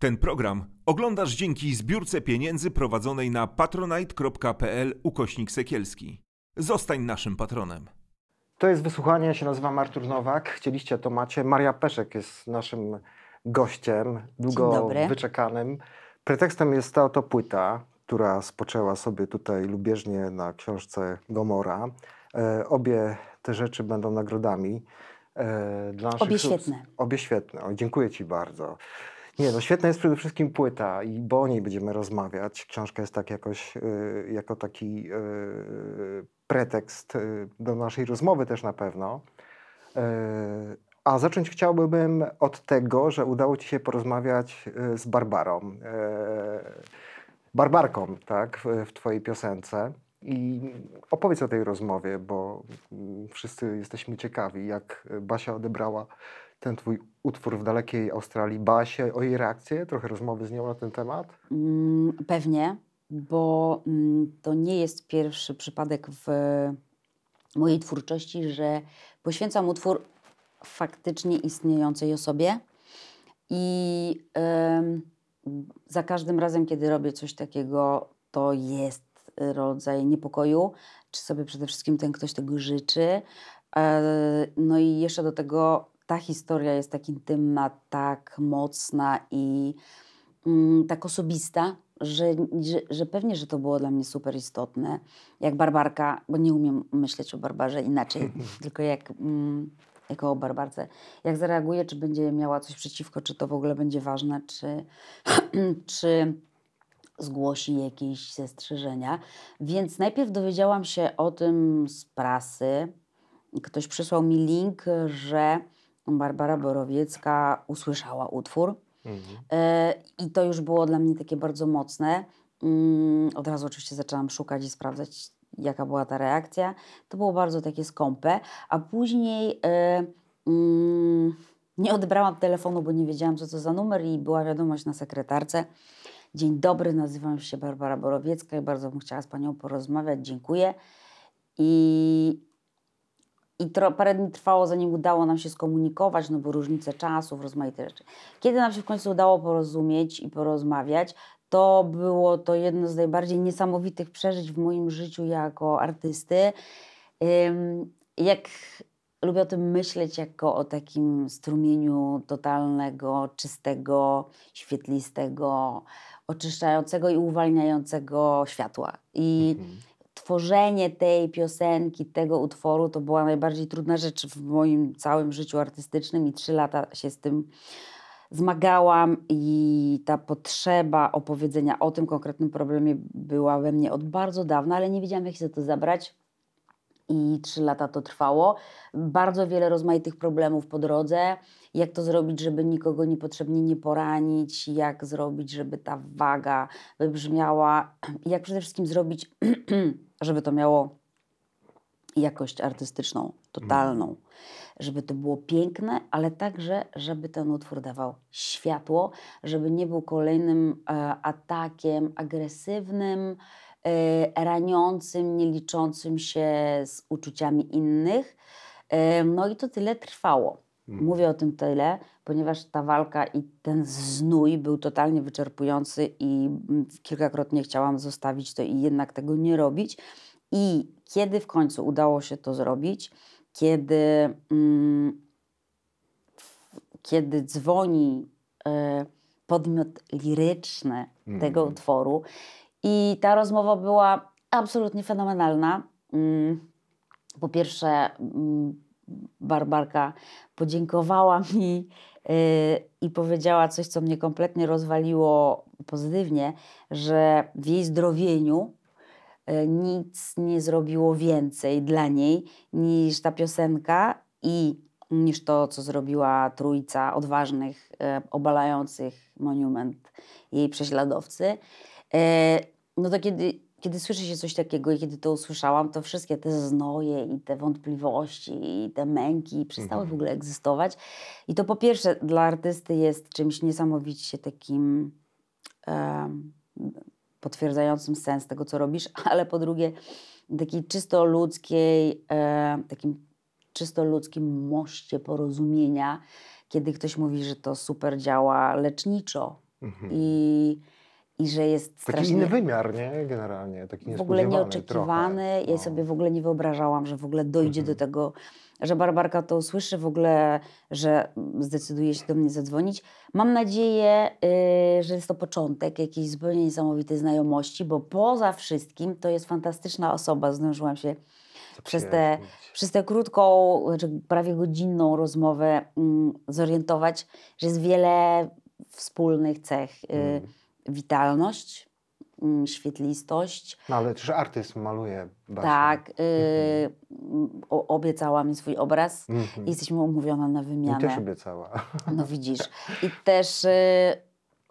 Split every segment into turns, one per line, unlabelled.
Ten program oglądasz dzięki zbiórce pieniędzy prowadzonej na patronite.pl ukośnik sekielski. Zostań naszym patronem.
To jest wysłuchanie, ja się nazywam Artur Nowak. Chcieliście, to macie. Maria Peszek jest naszym gościem, długo wyczekanym. Pretekstem jest ta oto płyta, która spoczęła sobie tutaj lubieżnie na książce Gomora. E, obie te rzeczy będą nagrodami. E, dla naszych
Obie świetne.
Obie świetne. O, dziękuję Ci bardzo. Nie, no świetna jest przede wszystkim płyta i bo o niej będziemy rozmawiać. Książka jest tak jakoś, y, jako taki y, pretekst y, do naszej rozmowy też na pewno. Y, a zacząć chciałbym od tego, że udało Ci się porozmawiać y, z Barbarą. y, Barbarką, tak, w, w Twojej piosence. I opowiedz o tej rozmowie, bo mm, wszyscy jesteśmy ciekawi, jak Basia odebrała ten twój utwór w dalekiej Australii. Basie, o jej reakcję, trochę rozmowy z nią na ten temat.
Mm, Pewnie, bo mm, to nie jest pierwszy przypadek w mojej twórczości, że poświęcam utwór faktycznie istniejącej osobie i za każdym razem, kiedy robię coś takiego, to jest rodzaj niepokoju, czy sobie przede wszystkim ten ktoś tego życzy. E, No i jeszcze do tego ta historia jest tak intymna, tak mocna i mm, tak osobista, że, że, że pewnie, że to było dla mnie super istotne. Jak Barbarka, bo nie umiem myśleć o Barbarze inaczej, tylko jak, mm, jako o Barbarce. Jak zareaguje, czy będzie miała coś przeciwko, czy to w ogóle będzie ważne, czy, czy zgłosi jakieś zastrzeżenia. Więc najpierw dowiedziałam się o tym z prasy. Ktoś przysłał mi link, że Barbara Borowiecka usłyszała utwór. E, I to już było dla mnie takie bardzo mocne. Mm, Od razu oczywiście zaczęłam szukać i sprawdzać, jaka była ta reakcja. To było bardzo takie skąpe, a później e, mm, nie odebrałam telefonu, bo nie wiedziałam, co to za numer i była wiadomość na sekretarce. Dzień dobry, nazywam się Barbara Borowiecka i bardzo bym chciała z Panią porozmawiać. Dziękuję. I, i tro, parę dni trwało, zanim udało nam się skomunikować, no bo różnice czasów, rozmaite rzeczy. Kiedy nam się w końcu udało porozumieć i porozmawiać, to było to jedno z najbardziej niesamowitych przeżyć w moim życiu jako artysty. Jak lubię o tym myśleć jako o takim strumieniu totalnego, czystego, świetlistego, oczyszczającego i uwalniającego światła. I tworzenie tej piosenki, tego utworu to była najbardziej trudna rzecz w moim całym życiu artystycznym i trzy lata się z tym zmagałam i ta potrzeba opowiedzenia o tym konkretnym problemie była we mnie od bardzo dawna, ale nie wiedziałam jak się za to zabrać i trzy lata to trwało. Bardzo wiele rozmaitych problemów po drodze. Jak to zrobić, żeby nikogo niepotrzebnie nie poranić, jak zrobić, żeby ta waga wybrzmiała, jak przede wszystkim zrobić, żeby to miało jakość artystyczną, totalną. Żeby to było piękne, ale także, żeby ten utwór dawał światło, żeby nie był kolejnym e, atakiem agresywnym, e, raniącym, nie liczącym się z uczuciami innych. E, no i to tyle trwało. Mówię o tym tyle, ponieważ ta walka i ten znój był totalnie wyczerpujący i mm, kilkakrotnie chciałam zostawić to i jednak tego nie robić. I kiedy w końcu udało się to zrobić, kiedy, mm, kiedy dzwoni e, podmiot liryczny tego
Mhm.
utworu i ta rozmowa była absolutnie fenomenalna. Mm, Po pierwsze, mm, Barbarka podziękowała mi y, i powiedziała coś, co mnie kompletnie rozwaliło pozytywnie, że w jej zdrowieniu y, nic nie zrobiło więcej dla niej niż ta piosenka i niż to, co zrobiła trójca odważnych, e, obalających monument jej prześladowcy. No to kiedy, kiedy słyszy się coś takiego i kiedy to usłyszałam, to wszystkie te znoje i te wątpliwości i te męki przestały w ogóle egzystować. I to po pierwsze dla artysty jest czymś niesamowicie takim em, potwierdzającym sens tego, co robisz, ale po drugie takiej czysto ludzkiej, e, takim czysto ludzkim moście porozumienia, kiedy ktoś mówi, że to super działa leczniczo,
Mhm.
i, i że jest
Taki
strasznie...
inny wymiar, nie? Generalnie, taki
w ogóle nieoczekiwany.
trochę.
Ja
No.
sobie w ogóle nie wyobrażałam, że w ogóle dojdzie do
Mhm.
tego, że Barbarka to usłyszy, w ogóle, że zdecyduje się do mnie zadzwonić. Mam nadzieję, y, że jest to początek jakiejś zupełnie niesamowitej znajomości, bo poza wszystkim to jest fantastyczna osoba. Zdążyłam się przez tę przez tę krótką, znaczy prawie godzinną rozmowę mm, zorientować, że jest wiele wspólnych cech. Y,
Mm.
Witalność, mm, świetlistość,
No ale też artyst maluje Basia.
tak, y, o- obiecała mi swój obraz
Mhm.
i jesteśmy umówione na
Mi
wymianę.
też obiecała.
No widzisz. I też, y,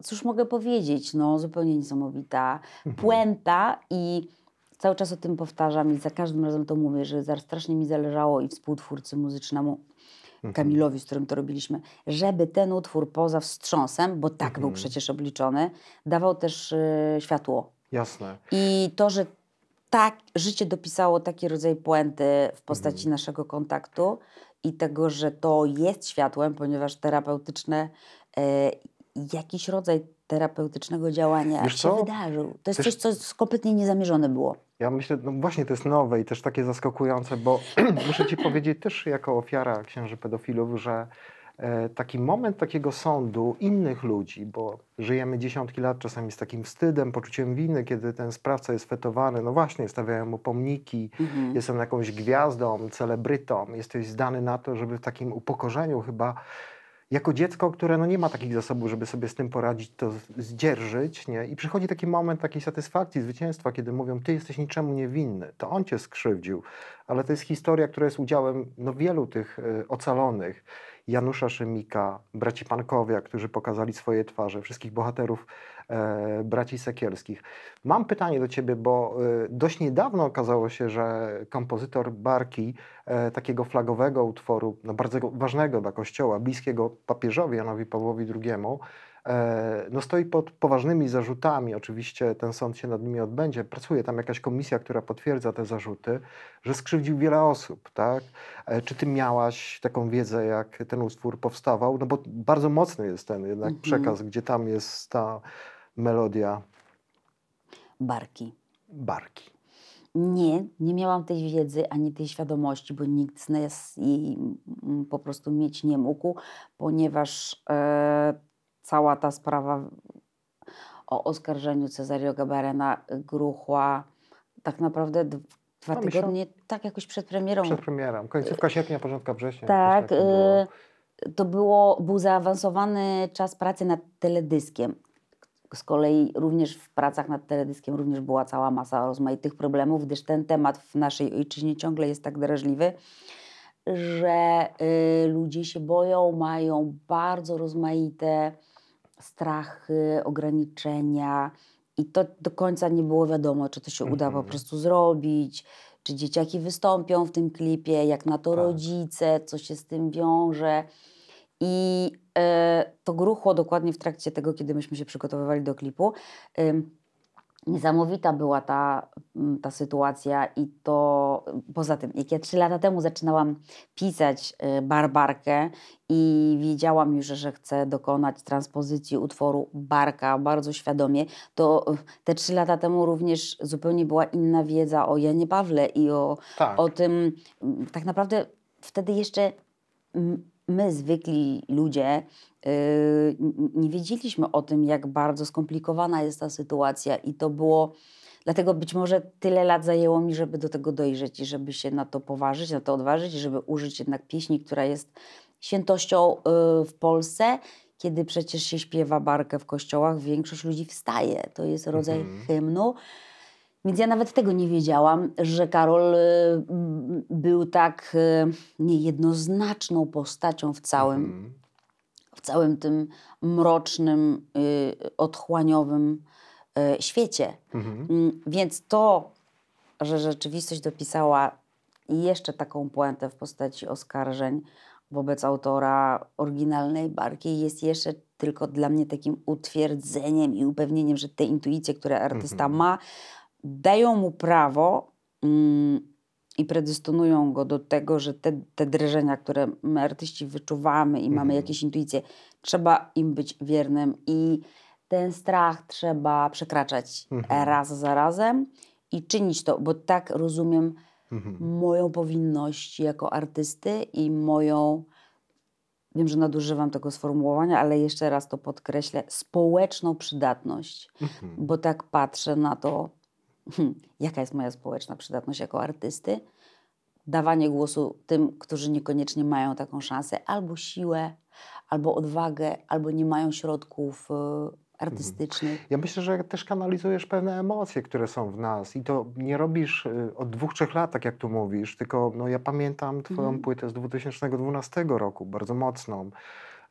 cóż mogę powiedzieć, no zupełnie niesamowita
Mhm.
puenta i cały czas o tym powtarzam i za każdym razem to mówię, że strasznie mi zależało i współtwórcy muzycznemu
Mhm.
Kamilowi, z którym to robiliśmy, żeby ten utwór poza wstrząsem, bo tak był
Mhm.
przecież obliczony, dawał też y, światło.
Jasne.
I to, że tak życie dopisało taki rodzaj puenty w postaci
Mhm.
naszego kontaktu i tego, że to jest światłem, ponieważ terapeutyczne, e, jakiś rodzaj terapeutycznego działania
Wiesz
się
co?
wydarzył. To jest
Też-
coś, co kompletnie niezamierzone było.
Ja myślę, no właśnie to jest nowe i też takie zaskakujące, bo muszę ci powiedzieć też jako ofiara księży pedofilów, że e, taki moment takiego sądu innych ludzi, bo żyjemy dziesiątki lat czasami z takim wstydem, poczuciem winy, kiedy ten sprawca jest fetowany, no właśnie, stawiają mu pomniki,
Mhm.
jest on jakąś gwiazdą, celebrytą, jesteś zdany na to, żeby w takim upokorzeniu chyba jako dziecko, które no nie ma takich zasobów, żeby sobie z tym poradzić, to zdzierżyć, nie? I przychodzi taki moment takiej satysfakcji, zwycięstwa, kiedy mówią, ty jesteś niczemu niewinny, to on cię skrzywdził. Ale to jest historia, która jest udziałem no, wielu tych y, ocalonych. Janusza Szymika, braci Pankowia, którzy pokazali swoje twarze, wszystkich bohaterów braci Sekielskich. Mam pytanie do ciebie, bo y, dość niedawno okazało się, że kompozytor Barki, e, takiego flagowego utworu, no bardzo ważnego dla Kościoła, bliskiego papieżowi Janowi Pawłowi II, e, no stoi pod poważnymi zarzutami. Oczywiście ten sąd się nad nimi odbędzie. Pracuje tam jakaś komisja, która potwierdza te zarzuty, że skrzywdził wiele osób, tak? E, Czy ty miałaś taką wiedzę, jak ten utwór powstawał? No bo bardzo mocny jest ten jednak
Mhm.
przekaz, gdzie tam jest ta melodia
Barki.
barki.
Nie, nie miałam tej wiedzy ani tej świadomości, bo nikt z nas jej mm, po prostu mieć nie mógł, ponieważ e, cała ta sprawa o oskarżeniu Cezario Gabarena gruchła tak naprawdę d- dwa
No, miesiąc-
tygodnie, tak jakoś przed premierą.
Przed premierą. Końcówka sierpnia, początka września.
tak,
jakoś to było.
e, to było, był zaawansowany czas pracy nad teledyskiem. Z kolei również w pracach nad teledyskiem również była cała masa rozmaitych problemów, gdyż ten temat w naszej ojczyźnie ciągle jest tak drażliwy, że y, ludzie się boją, mają bardzo rozmaite strachy, ograniczenia i to do końca nie było wiadomo, czy to się uda po
Mhm.
prostu zrobić, czy dzieciaki wystąpią w tym klipie, jak na to
Tak.
rodzice, co się z tym wiąże. I e, to gruchło dokładnie w trakcie tego, kiedy myśmy się przygotowywali do klipu. Niesamowita była ta, mm, ta sytuacja i to poza tym, jak ja trzy lata temu zaczynałam pisać y, Barbarkę i wiedziałam już, że chcę dokonać transpozycji utworu Barka bardzo świadomie, to y, te trzy lata temu również zupełnie była inna wiedza o Janie Pawle i o,
Tak.
o tym, mm, tak naprawdę wtedy jeszcze mm, my, zwykli ludzie, yy, nie wiedzieliśmy o tym, jak bardzo skomplikowana jest ta sytuacja, i to było. Dlatego być może tyle lat zajęło mi, żeby do tego dojrzeć i żeby się na to poważyć, na to odważyć, i żeby użyć jednak pieśni, która jest świętością yy, w Polsce. Kiedy przecież się śpiewa barkę w kościołach, większość ludzi wstaje. To jest rodzaj
Mhm.
hymnu. Więc ja nawet tego nie wiedziałam, że Karol y, był tak y, niejednoznaczną postacią w całym,
Mhm.
w całym tym mrocznym, y, otchłaniowym świecie.
Mhm.
Mm, Więc to, że rzeczywistość dopisała jeszcze taką puentę w postaci oskarżeń wobec autora oryginalnej barki, jest jeszcze tylko dla mnie takim utwierdzeniem i upewnieniem, że te intuicje, które artysta
Mhm.
ma, dają mu prawo mm, i predystynują go do tego, że te, te drżenia, które my artyści wyczuwamy i mamy
Mhm.
jakieś intuicje, trzeba im być wiernym i ten strach trzeba przekraczać
Mhm.
raz za razem i czynić to, bo tak rozumiem
Mhm.
moją powinność jako artysty i moją, wiem, że nadużywam tego sformułowania, ale jeszcze raz to podkreślę, społeczną przydatność,
Mhm.
bo tak patrzę na to, hmm, jaka jest moja społeczna przydatność jako artysty. Dawanie głosu tym, którzy niekoniecznie mają taką szansę, albo siłę, albo odwagę, albo nie mają środków y, artystycznych.
Ja myślę, że też kanalizujesz pewne emocje, które są w nas i to nie robisz y, od dwóch, trzech lat, tak jak tu mówisz, tylko no, ja pamiętam twoją
Mhm.
płytę z 2012 roku, bardzo mocną.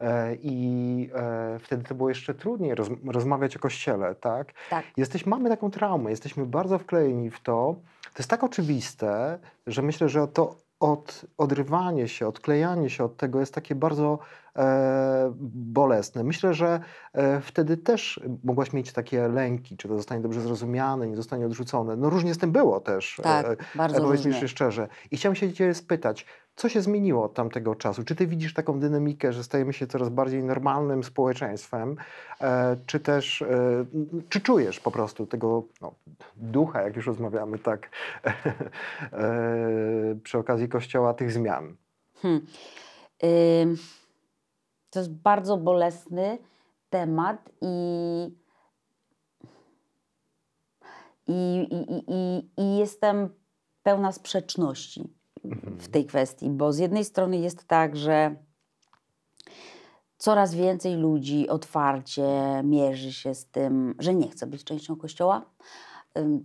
E, I e, wtedy to było jeszcze trudniej roz, rozmawiać o kościele, tak?
Tak.
Jesteś, mamy taką traumę, jesteśmy bardzo wklejeni w to. To jest tak oczywiste, że myślę, że to od, odrywanie się, odklejanie się od tego jest takie bardzo e, bolesne. Myślę, że e, wtedy też mogłaś mieć takie lęki, czy to zostanie dobrze zrozumiane, nie zostanie odrzucone. No różnie z tym było też.
Tak,
e,
bardzo
Powiedzmy
różnie.
jeszcze szczerze. I chciałem się Ciebie spytać, co się zmieniło od tamtego czasu? Czy Ty widzisz taką dynamikę, że stajemy się coraz bardziej normalnym społeczeństwem? E, czy też, e, czy czujesz po prostu tego no, ducha, jak już rozmawiamy tak, e, przy okazji Kościoła, tych zmian?
Hmm. To jest bardzo bolesny temat i, i, i- i, i jestem pełna sprzeczności w tej kwestii, bo z jednej strony jest tak, że coraz więcej ludzi otwarcie mierzy się z tym, że nie chce być częścią Kościoła,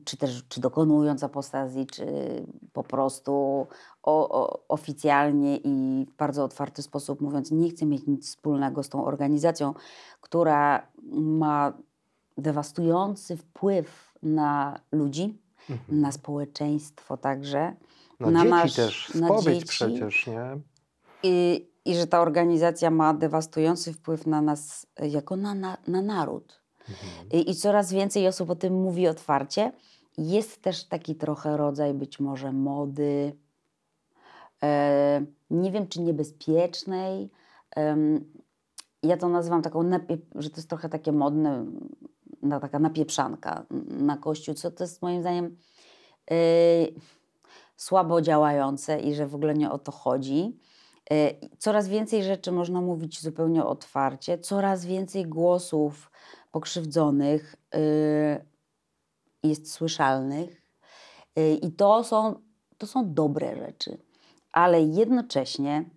czy też czy dokonując apostazji, czy po prostu o, o, oficjalnie i w bardzo otwarty sposób mówiąc, nie chcę mieć nic wspólnego z tą organizacją, która ma dewastujący wpływ na ludzi, na społeczeństwo także.
Na,
na
dzieci
nasz-
też,
na
spowiedź
dzieci.
przecież, nie?
I, I że ta organizacja ma dewastujący wpływ na nas e, jako na, na, na naród. I, I coraz więcej osób o tym mówi otwarcie. Jest też taki trochę rodzaj być może mody, e, nie wiem czy niebezpiecznej. Em, ja to nazywam taką, że to jest trochę takie modne, na, taka napieprzanka na kościół, co to jest moim zdaniem e, słabo działające i że w ogóle nie o to chodzi. E, Coraz więcej rzeczy można mówić zupełnie otwarcie, coraz więcej głosów pokrzywdzonych e, jest słyszalnych E, i to są, to są dobre rzeczy, ale jednocześnie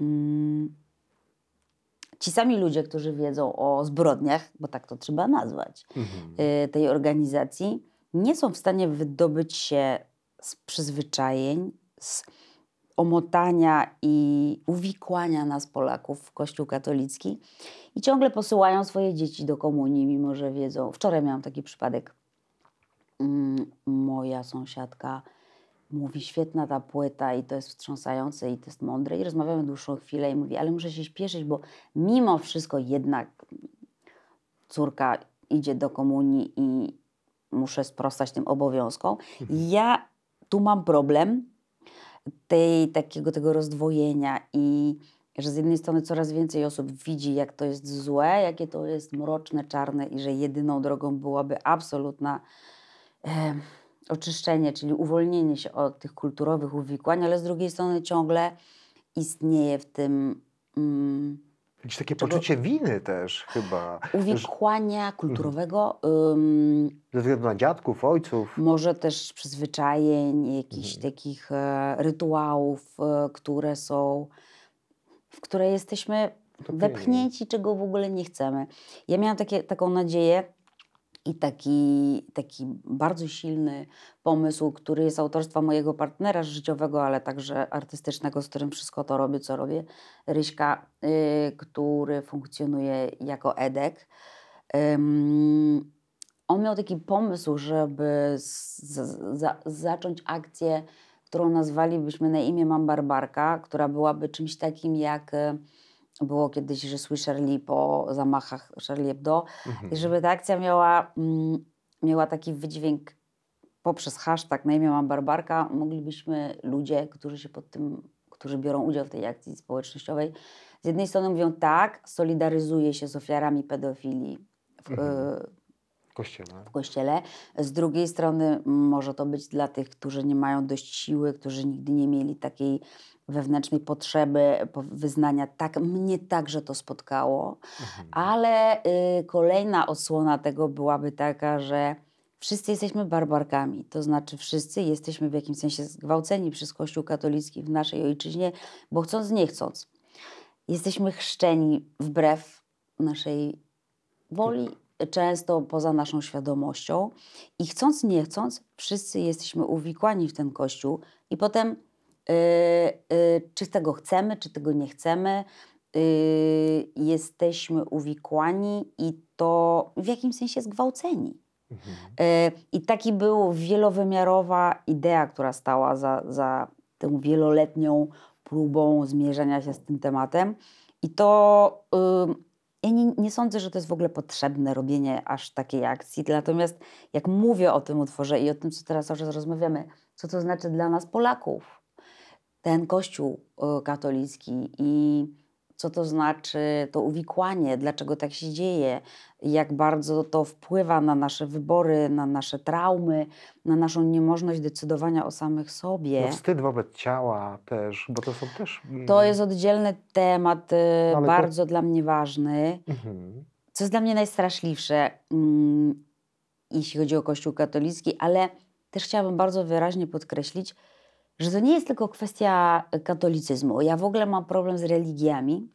mm, ci sami ludzie, którzy wiedzą o zbrodniach, bo tak to trzeba nazwać,
Mhm.
tej organizacji, nie są w stanie wydobyć się z przyzwyczajeń, z omotania i uwikłania nas Polaków w Kościół katolicki i ciągle posyłają swoje dzieci do komunii, mimo że wiedzą. Wczoraj miałam taki przypadek. Mm, Moja sąsiadka mówi, świetna ta płyta i to jest wstrząsające i to jest mądre. I rozmawiamy dłuższą chwilę i mówi, ale muszę się śpieszyć, bo mimo wszystko jednak córka idzie do komunii i muszę sprostać tym obowiązkom. Ja tu mam problem tej, takiego tego rozdwojenia i że z jednej strony coraz więcej osób widzi, jak to jest złe, jakie to jest mroczne, czarne i że jedyną drogą byłaby absolutna e, oczyszczenie, czyli uwolnienie się od tych kulturowych uwikłań, ale z drugiej strony ciągle istnieje w tym mm,
Jakieś takie
Czego-
poczucie winy też chyba.
uwikłania kulturowego, ym,
Ze względu na dziadków, ojców.
może też przyzwyczajeń, jakichś
Mhm.
takich e, rytuałów, e, które są, w które jesteśmy wepchnięci, czego w ogóle nie chcemy. Ja miałam takie, taką nadzieję i taki, taki bardzo silny pomysł, który jest autorstwa mojego partnera życiowego, ale także artystycznego, z którym wszystko to robię, co robię, Ryśka, y, który funkcjonuje jako edek. Ym, on miał taki pomysł, żeby z, z, za, zacząć akcję, którą nazwalibyśmy na imię Mam Barbarka, która byłaby czymś takim jak e, było kiedyś, że słyszę Charlie po zamachach Charlie Hebdo
Mhm.
i żeby ta akcja miała, mm, miała taki wydźwięk poprzez hashtag na imię Mam Barbarka, moglibyśmy ludzie, którzy się pod tym, którzy biorą udział w tej akcji społecznościowej, z jednej strony mówią tak, solidaryzuję się z ofiarami pedofilii, w,
Mhm. W kościele.
w kościele. Z drugiej strony może to być dla tych, którzy nie mają dość siły, którzy nigdy nie mieli takiej wewnętrznej potrzeby po- wyznania. Tak, mnie także to spotkało.
Mhm.
Ale y, kolejna odsłona tego byłaby taka, że wszyscy jesteśmy barbarkami. To znaczy wszyscy jesteśmy w jakimś sensie zgwałceni przez Kościół katolicki w naszej ojczyźnie, bo chcąc, nie chcąc. Jesteśmy chrzczeni wbrew naszej woli, często poza naszą świadomością. I chcąc, nie chcąc, wszyscy jesteśmy uwikłani w ten Kościół i potem y, y, czy tego chcemy, czy tego nie chcemy, y, jesteśmy uwikłani i to w jakimś sensie zgwałceni.
Mhm.
Y, I taki był wielowymiarowa idea, która stała za, za tą wieloletnią próbą zmierzenia się z tym tematem. I to ja nie, nie sądzę, że to jest w ogóle potrzebne robienie aż takiej akcji. Natomiast jak mówię o tym utworze i o tym, co teraz rozmawiamy, co to znaczy dla nas Polaków, ten Kościół y, katolicki i co to znaczy to uwikłanie, dlaczego tak się dzieje, jak bardzo to wpływa na nasze wybory, na nasze traumy, na naszą niemożność decydowania o samych sobie.
No wstyd wobec ciała też, bo to są też... mm,
To jest oddzielny temat, y,
to-
bardzo dla mnie ważny.
Mhm.
Co jest dla mnie najstraszliwsze, mm, jeśli chodzi o Kościół katolicki, ale też chciałabym bardzo wyraźnie podkreślić, że to nie jest tylko kwestia katolicyzmu. Ja w ogóle mam problem z religiami,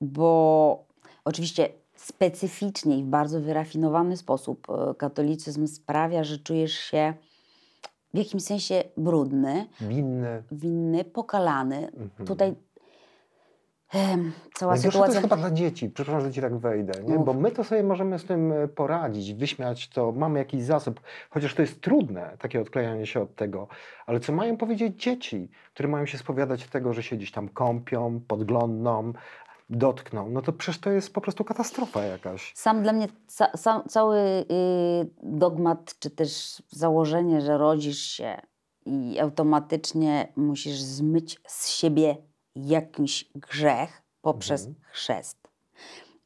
bo oczywiście specyficznie i w bardzo wyrafinowany sposób e, katolicyzm sprawia, że czujesz się w jakimś sensie brudny,
Winny.
winny, pokalany.
Mhm.
Tutaj cała
Najgorsze to
sytuacja.
jest chyba dla dzieci, przepraszam, że ci tak wejdę, nie? Bo my to sobie możemy z tym e, poradzić, wyśmiać to, mamy jakiś zasób, chociaż to jest trudne, takie odklejanie się od tego, ale co mają powiedzieć dzieci, które mają się spowiadać tego, że się gdzieś tam kąpią, podglądną, dotkną, no to przecież to jest po prostu katastrofa jakaś.
Sam dla mnie ca, sam, cały y, dogmat, czy też założenie, że rodzisz się i automatycznie musisz zmyć z siebie jakiś grzech poprzez
Mhm.
chrzest,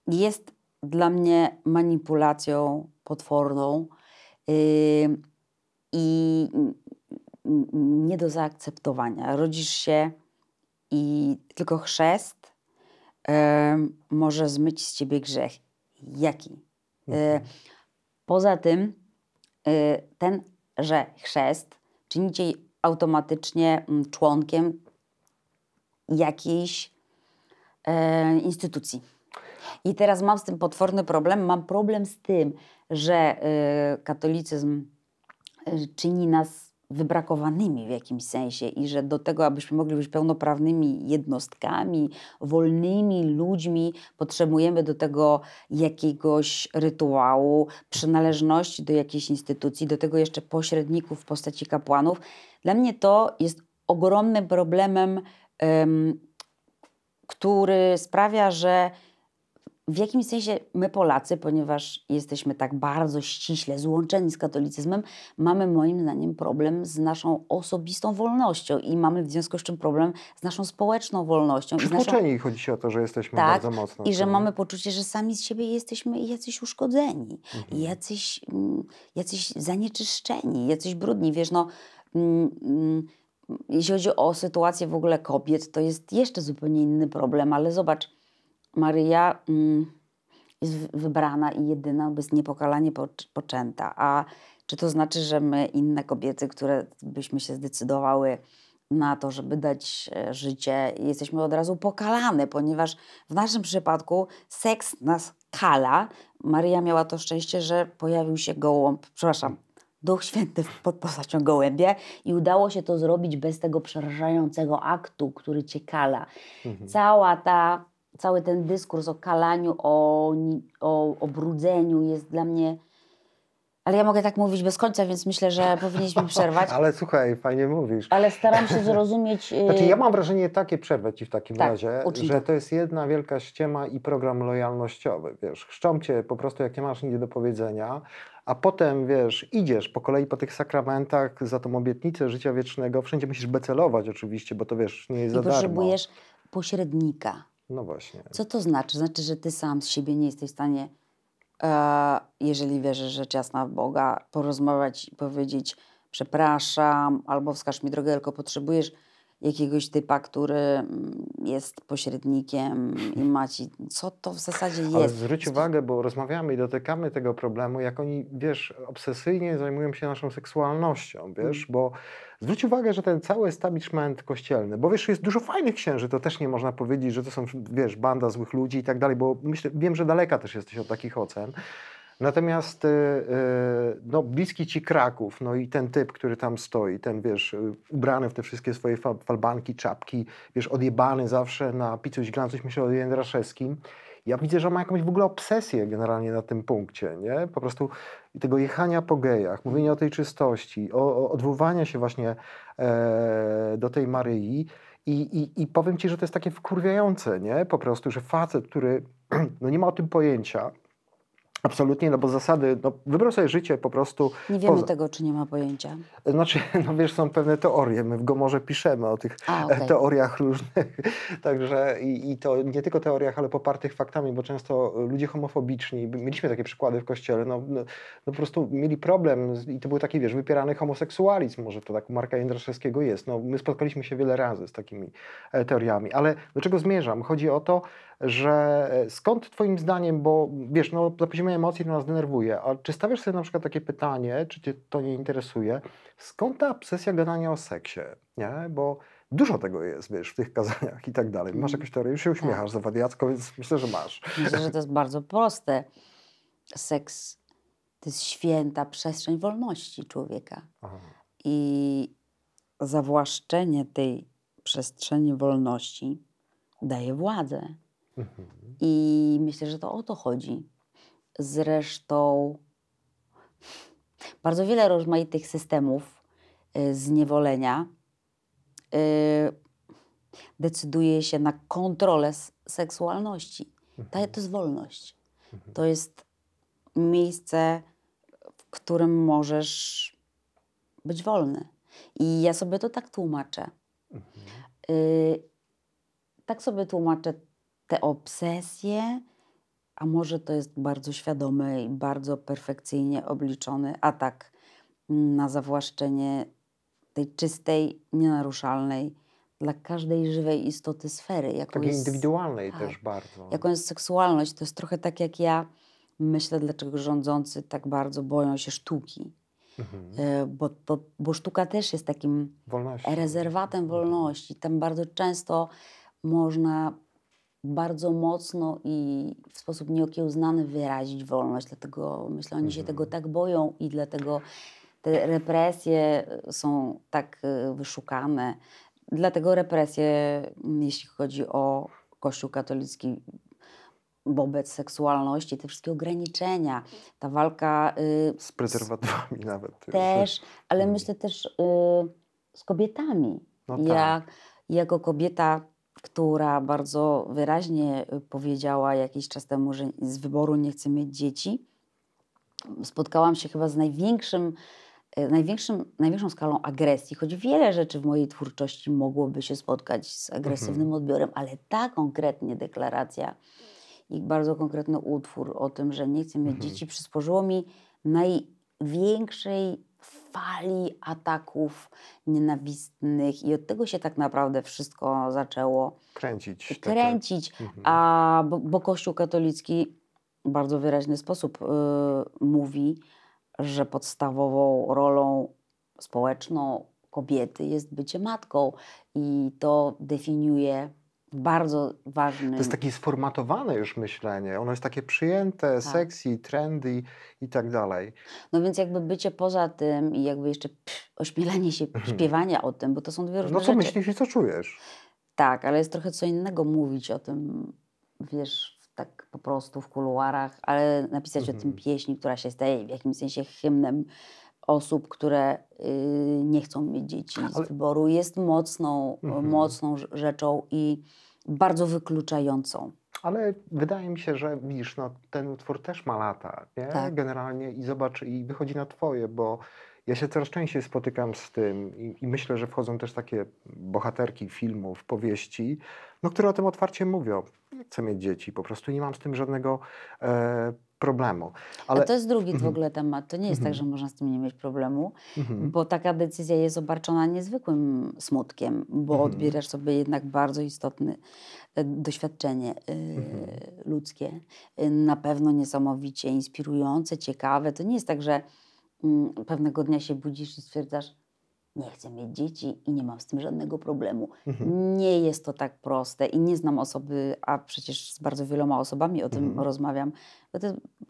jest dla mnie manipulacją potworną y, i nie do zaakceptowania. Rodzisz się i tylko chrzest em, może zmyć z ciebie grzech. Jaki? E,
Mhm.
Poza tym, e, ten, że chrzest czyni cię automatycznie mm, członkiem jakiejś e, instytucji. I teraz mam z tym potworny problem. Mam problem z tym, że e, katolicyzm e, czyni nas wybrakowanymi w jakimś sensie i że do tego, abyśmy mogli być pełnoprawnymi jednostkami, wolnymi ludźmi, potrzebujemy do tego jakiegoś rytuału, przynależności do jakiejś instytucji, do tego jeszcze pośredników w postaci kapłanów. Dla mnie to jest ogromnym problemem, em, który sprawia, że w jakimś sensie my Polacy, ponieważ jesteśmy tak bardzo ściśle złączeni z katolicyzmem, mamy moim zdaniem problem z naszą osobistą wolnością i mamy w związku z czym problem z naszą społeczną wolnością. i z naszą...
Przytłoczeni chodzi się o to, że jesteśmy
Tak,
bardzo mocno.
I że
tym.
mamy poczucie, że sami z siebie jesteśmy jacyś uszkodzeni,
Mhm.
jacyś, mm, jacyś zanieczyszczeni, jacyś brudni. Wiesz, no, mm, mm, jeśli chodzi o sytuację w ogóle kobiet, to jest jeszcze zupełnie inny problem, ale zobacz, Maryja mm, jest wy- wybrana i jedyna, bez niepokalanie pocz- poczęta. A czy to znaczy, że my, inne kobiety, które byśmy się zdecydowały na to, żeby dać e, życie, jesteśmy od razu pokalane, ponieważ w naszym przypadku seks nas kala. Maryja miała to szczęście, że pojawił się gołąb, przepraszam, Duch Święty pod postacią gołębia i udało się to zrobić bez tego przerażającego aktu, który cię kala.
Mhm.
Cała ta, cały ten dyskurs o kalaniu, o, o obrudzeniu jest dla mnie... Ale ja mogę tak mówić bez końca, więc myślę, że powinniśmy przerwać.
Ale słuchaj, fajnie mówisz.
Ale staram się zrozumieć... y,
Znaczy, ja mam wrażenie takie, przerwę ci w takim
Tak,
razie, że
to.
to jest jedna wielka ściema i program lojalnościowy, wiesz, chrzczą cię po prostu jak nie masz nic do powiedzenia, a potem, wiesz, idziesz po kolei po tych sakramentach za tą obietnicę życia wiecznego, wszędzie musisz becelować oczywiście, bo to wiesz, nie jest
I
za darmo.
potrzebujesz pośrednika.
No właśnie.
Co to znaczy? Znaczy, że ty sam z siebie nie jesteś w stanie e, jeżeli wierzysz rzecz jasna w Boga, porozmawiać i powiedzieć przepraszam, albo wskaż mi drogę, tylko potrzebujesz jakiegoś typa, który mm, jest pośrednikiem i ma ci, co to w zasadzie jest.
Ale zwróć uwagę, bo rozmawiamy i dotykamy tego problemu, jak oni, wiesz, obsesyjnie zajmują się naszą seksualnością, wiesz, bo zwróć uwagę, że ten cały establishment kościelny, bo wiesz, jest dużo fajnych księży, to też nie można powiedzieć, że to są, wiesz, banda złych ludzi i tak dalej, bo myślę, wiem, że daleka też jesteś od takich ocen. Natomiast y, y, no, bliski ci Kraków, no i ten typ, który tam stoi, ten wiesz, y, ubrany w te wszystkie swoje fa falbanki, czapki, wiesz, odjebany zawsze na picuś glancuś, myślę o Jędraszewskim. Ja widzę, że ma jakąś w ogóle obsesję generalnie na tym punkcie, nie? Po prostu tego jechania po gejach, mówienia o tej czystości, o, o odwoływania się właśnie e, do tej Maryi. I, i, I powiem ci, że to jest takie wkurwiające, nie? Po prostu, że facet, który no nie ma o tym pojęcia, Absolutnie, no bo zasady, no wybrał sobie życie po prostu.
Nie wiemy
poza-
tego, czy nie ma pojęcia.
Znaczy, no wiesz, są pewne teorie. My w Gomorze piszemy o tych
A, okej.
teoriach różnych. Także i, i to nie tylko teoriach, ale popartych faktami, bo często ludzie homofobiczni, mieliśmy takie przykłady w kościele, no, no, no po prostu mieli problem z, i to był taki, wiesz, wypierany homoseksualizm, może to tak u Marka Jędraszewskiego jest. No, my spotkaliśmy się wiele razy z takimi e, teoriami, ale do czego zmierzam? Chodzi o to, że e, skąd twoim zdaniem, bo wiesz, no na poziomie emocji to nas denerwuje, a czy stawiasz sobie na przykład takie pytanie, czy cię to nie interesuje, skąd ta obsesja gadania o seksie, nie? Bo dużo tego jest, wiesz, w tych kazaniach i tak dalej. Masz jakąś teorię? Już się uśmiechasz za wadiacko, więc myślę, że masz.
Myślę, że to jest bardzo proste. Seks to jest święta przestrzeń wolności człowieka.
Aha.
I zawłaszczenie tej przestrzeni wolności daje władzę. I myślę, że to o to chodzi. Zresztą bardzo wiele rozmaitych systemów y, zniewolenia y, decyduje się na kontrolę seksualności. To jest wolność. To jest miejsce, w którym możesz być wolny. I ja sobie to tak tłumaczę. Y, tak sobie tłumaczę te obsesje, a może to jest bardzo świadomy i bardzo perfekcyjnie obliczony atak na zawłaszczenie tej czystej, nienaruszalnej dla każdej żywej istoty sfery. Jaką
Takiej
jest,
indywidualnej
tak.
też bardzo.
jaką jest seksualność. To jest trochę tak jak ja myślę, dlaczego rządzący tak bardzo boją się sztuki.
Mhm.
Y, Bo, bo, bo sztuka też jest takim
Wolności.
rezerwatem wolności. Tam bardzo często można bardzo mocno i w sposób nieokiełznany wyrazić wolność. Dlatego myślę, oni się tego tak boją i dlatego te represje y, są tak y, wyszukane. Dlatego represje, mm, jeśli chodzi o Kościół katolicki wobec seksualności, te wszystkie ograniczenia, ta walka y,
Z prezerwatywami nawet.
też, ale
Mm.
myślę też y, z kobietami.
No tak.
jako kobieta, która bardzo wyraźnie y, powiedziała jakiś czas temu, że z wyboru nie chce mieć dzieci, spotkałam się chyba z największym, y, największym, największą skalą agresji, choć wiele rzeczy w mojej twórczości mogłoby się spotkać z agresywnym
Mhm.
odbiorem, ale ta konkretnie deklaracja i bardzo konkretny utwór o tym, że nie chcę mieć
Mhm.
dzieci, przysporzyło mi największej fali ataków nienawistnych i od tego się tak naprawdę wszystko zaczęło
Kręcić. takie-
kręcić,
Mhm.
a bo, bo Kościół katolicki w bardzo wyraźny sposób y, mówi, że podstawową rolą społeczną kobiety jest bycie matką i to definiuje bardzo ważny
To jest takie sformatowane już myślenie. Ono jest takie przyjęte,
Tak.
sexy, trendy i tak dalej.
No więc jakby bycie poza tym i jakby jeszcze pff, ośmielenie się śpiewania o tym, bo to są dwie różne
No co
rzeczy.
myślisz i co czujesz?
Tak, ale jest trochę co innego mówić o tym, wiesz, tak po prostu w kuluarach, ale napisać o tym
Mhm.
pieśni, która się staje w jakimś sensie hymnem osób, które y, nie chcą mieć dzieci z
Ale-
wyboru, jest mocną,
Mhm.
mocną rz- rzeczą i bardzo wykluczającą.
Ale wydaje mi się, że widzisz, no, ten utwór też ma lata, nie?
Tak.
Generalnie i zobacz, i wychodzi na twoje, bo ja się coraz częściej spotykam z tym i, i myślę, że wchodzą też takie bohaterki filmów, powieści, no, które o tym otwarcie mówią. Nie chcę mieć dzieci, po prostu nie mam z tym żadnego e, problemu.
Ale... A to jest drugi w
Mhm.
ogóle temat. To nie jest tak,
Mhm.
że można z tym nie mieć problemu,
Mhm.
bo taka decyzja jest obarczona niezwykłym smutkiem, bo odbierasz sobie jednak bardzo istotne e, doświadczenie e, ludzkie. E, Na pewno niesamowicie inspirujące, ciekawe. To nie jest tak, że mm, pewnego dnia się budzisz i stwierdzasz, nie chcę mieć dzieci i nie mam z tym żadnego problemu.
Mhm.
Nie jest to tak proste i nie znam osoby, a przecież z bardzo wieloma osobami o tym
Mhm.
rozmawiam. To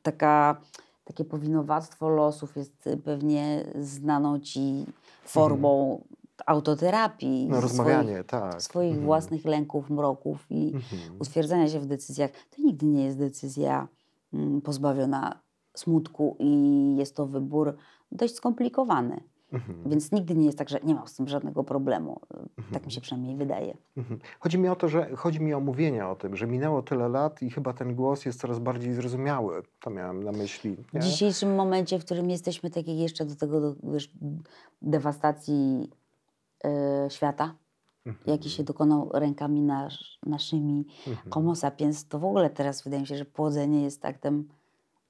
taka, takie powinowactwo losów jest pewnie znaną ci formą autoterapii,
No,
swoich,
rozmawianie, tak.
swoich
Mhm.
własnych lęków, mroków i
Mhm.
utwierdzania się w decyzjach. To nigdy nie jest decyzja mm, pozbawiona smutku i jest to wybór dość skomplikowany.
Mhm.
Więc nigdy nie jest tak, że nie mam z tym żadnego problemu. Tak
Mhm.
mi się przynajmniej wydaje.
Mhm. Chodzi mi o to, że chodzi mi o mówienie o tym, że minęło tyle lat i chyba ten głos jest coraz bardziej zrozumiały. To miałem na myśli.
W
Nie?
dzisiejszym momencie, w którym jesteśmy tak jak jeszcze do tego do, wiesz, dewastacji e, świata,
Mhm.
jaki się dokonał rękami nasz, naszymi
Mhm.
homo sapiens, to w ogóle teraz wydaje mi się, że płodzenie jest aktem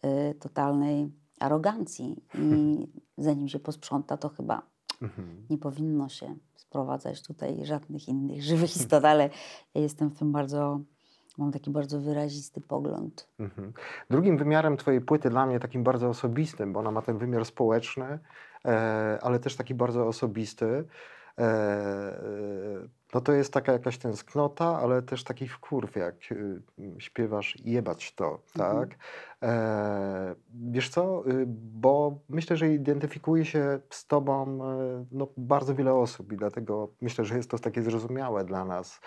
e, totalnej arogancji i zanim się posprząta, to chyba
Mhm.
nie powinno się sprowadzać tutaj żadnych innych żywych istot, ale ja jestem w tym bardzo, mam taki bardzo wyrazisty pogląd.
Mhm. Drugim wymiarem Twojej płyty dla mnie takim bardzo osobistym, bo ona ma ten wymiar społeczny, e, ale też taki bardzo osobisty. E, e, no to jest taka jakaś tęsknota, ale też taki wkurw, jak y, śpiewasz jebać to,
Mhm.
tak? E, wiesz co, y, bo myślę, że identyfikuje się z Tobą e, no, bardzo wiele osób i dlatego myślę, że jest to takie zrozumiałe dla nas,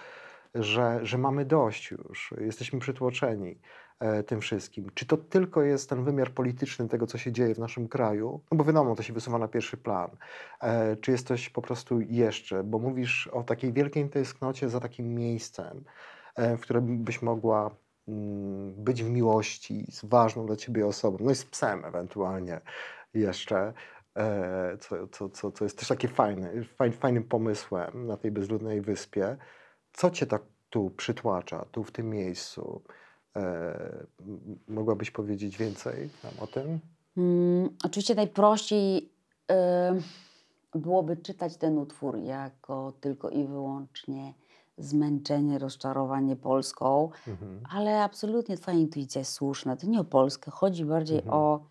że, że mamy dość już, jesteśmy przytłoczeni tym wszystkim. Czy to tylko jest ten wymiar polityczny tego, co się dzieje w naszym kraju? No bo wiadomo, to się wysuwa na pierwszy plan. E, czy jest coś po prostu jeszcze? Bo mówisz o takiej wielkiej tęsknocie za takim miejscem, e, w którym byś mogła mm, być w miłości z ważną dla ciebie osobą, no i z psem ewentualnie jeszcze. E, co, co, co, co jest też takie fajne, faj, fajnym pomysłem na tej bezludnej wyspie. Co cię tak tu przytłacza, tu w tym miejscu? E, mogłabyś powiedzieć więcej nam o tym?
Mm, oczywiście najprościej y, byłoby czytać ten utwór jako tylko i wyłącznie zmęczenie, rozczarowanie Polską,
Mhm.
ale absolutnie Twoja intuicja jest słuszna. To nie o Polskę, chodzi bardziej
Mhm.
o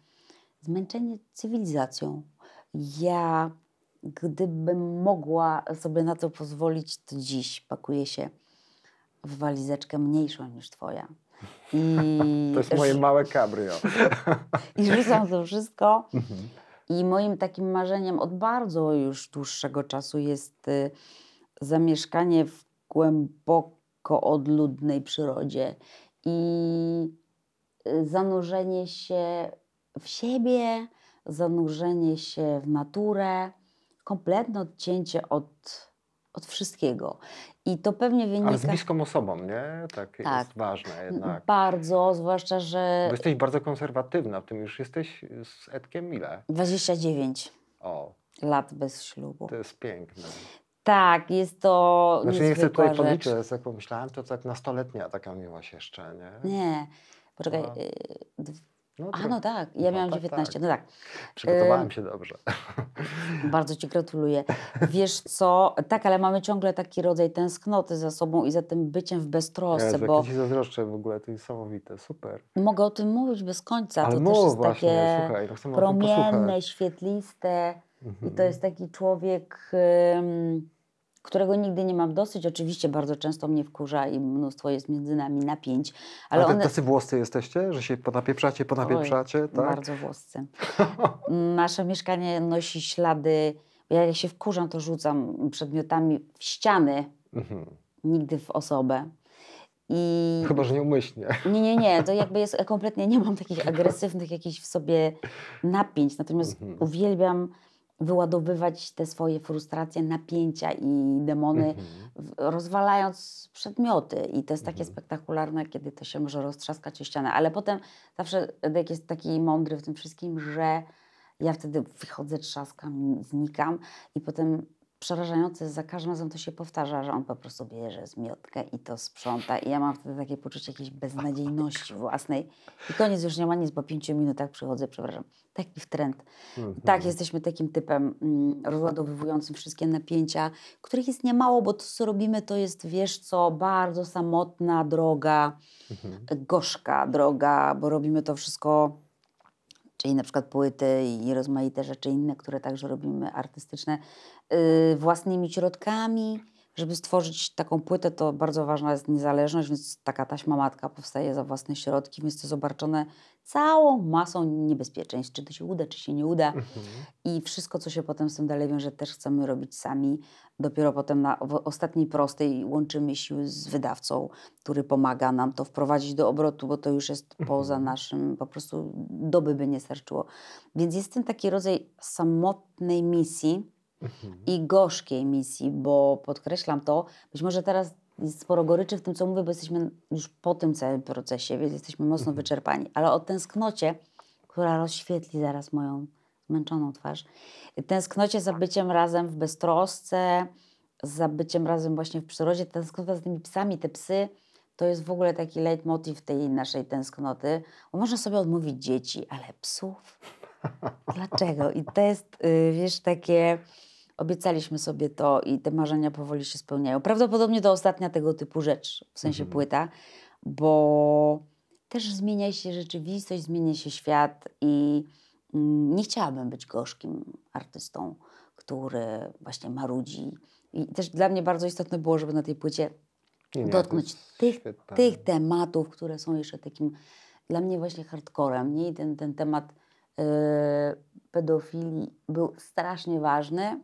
zmęczenie cywilizacją. Ja, gdybym mogła sobie na to pozwolić, to dziś pakuję się w walizeczkę mniejszą niż Twoja. I,
To jest moje małe cabrio.
I rzucam to wszystko.
Mhm.
I moim takim marzeniem od bardzo już dłuższego czasu jest y, zamieszkanie w głęboko odludnej przyrodzie i y, zanurzenie się w siebie, zanurzenie się w naturę, kompletne odcięcie od, od wszystkiego. I to pewnie wynika
Ale z bliską osobą, nie? Tak,
Tak.
jest ważne jednak.
bardzo, zwłaszcza, że
Bo jesteś bardzo konserwatywna w tym, już jesteś z Edkiem ile?
29
O,
lat bez ślubu.
to jest piękne.
Tak, jest to
Znaczy nie chcę tutaj ale jak pomyślałem, to tak nastoletnia taka miałaś jeszcze, nie?
Nie, poczekaj.
No. No,
A no tak, ja
No
miałam
tak,
19.
tak.
No tak,
Przygotowałem się dobrze.
bardzo Ci gratuluję. Wiesz co, tak, ale mamy ciągle taki rodzaj tęsknoty za sobą i za tym byciem w beztrosce,
Jezu,
bo
ci zazdroszczę w ogóle, to niesamowite, super.
mogę o tym mówić bez końca.
Ale
to
mów
też jest
właśnie,
takie
słuchaj,
promienne, świetliste i
Mhm.
to jest taki człowiek, którego nigdy nie mam dosyć. Oczywiście bardzo często mnie wkurza i mnóstwo jest między nami napięć, ale
Ale
one...
tacy włoscy jesteście, że się ponapieprzacie, ponapieprzacie, tak?
Bardzo włoscy. Nasze mieszkanie nosi ślady. Ja jak się wkurzam, to rzucam przedmiotami w ściany,
Mhm.
nigdy w osobę. I
Chyba, że nieumyślnie.
nie, nie, nie, to jakby jest kompletnie, nie mam takich agresywnych jakichś w sobie napięć, natomiast
Mhm.
uwielbiam wyładowywać te swoje frustracje, napięcia i demony,
Mhm.
rozwalając przedmioty. I to jest takie
Mhm.
spektakularne, kiedy to się może roztrzaskać o ścianę. Ale potem zawsze Edek jest taki mądry w tym wszystkim, że ja wtedy wychodzę, trzaskam, znikam i potem przerażające, za każdym razem to się powtarza, że on po prostu bierze zmiotkę i to sprząta i ja mam wtedy takie poczucie jakiejś beznadziejności własnej i koniec, już nie ma nic, po pięciu minutach przychodzę, przepraszam, taki w trend.
Mhm.
Tak, jesteśmy takim typem mm, rozładowywującym wszystkie napięcia, których jest niemało, bo to, co robimy, to jest, wiesz co, bardzo samotna droga,
Mhm.
gorzka droga, bo robimy to wszystko, czyli na przykład płyty i rozmaite rzeczy inne, które także robimy artystyczne, yy, własnymi środkami. Żeby stworzyć taką płytę, to bardzo ważna jest niezależność, więc taka taśma matka powstaje za własne środki, więc to jest obarczone całą masą niebezpieczeństw, czy to się uda, czy się nie uda.
Mhm.
I wszystko, co się potem z tym dalej wiąże, też chcemy robić sami. Dopiero potem na ostatniej prostej łączymy siły z wydawcą, który pomaga nam to wprowadzić do obrotu, bo to już jest poza
Mhm.
naszym, po prostu doby by nie starczyło. Więc jest ten taki rodzaj samotnej misji
Mhm.
i gorzkiej misji, bo podkreślam to, być może teraz jest sporo goryczy w tym, co mówię, bo jesteśmy już po tym całym procesie, więc jesteśmy mocno wyczerpani, ale o tęsknocie, która rozświetli zaraz moją zmęczoną twarz, tęsknocie za byciem razem w beztrosce, za byciem razem właśnie w przyrodzie, tęsknota za tymi psami, te psy, to jest w ogóle taki leitmotiv tej naszej tęsknoty, bo można sobie odmówić dzieci, ale psów? Dlaczego? I to jest, y, wiesz, takie. Obiecaliśmy sobie to i te marzenia powoli się spełniają. Prawdopodobnie to ostatnia tego typu rzecz, w sensie
Mhm.
płyta, bo też zmienia się rzeczywistość, zmienia się świat i mm, nie chciałabym być gorzkim artystą, który właśnie marudzi. I też dla mnie bardzo istotne było, żeby na tej płycie
Nie,
dotknąć tych,
świetne.
tych tematów, które są jeszcze takim dla mnie właśnie hardcorem. Nie? I ten, ten temat e, pedofilii był strasznie ważny,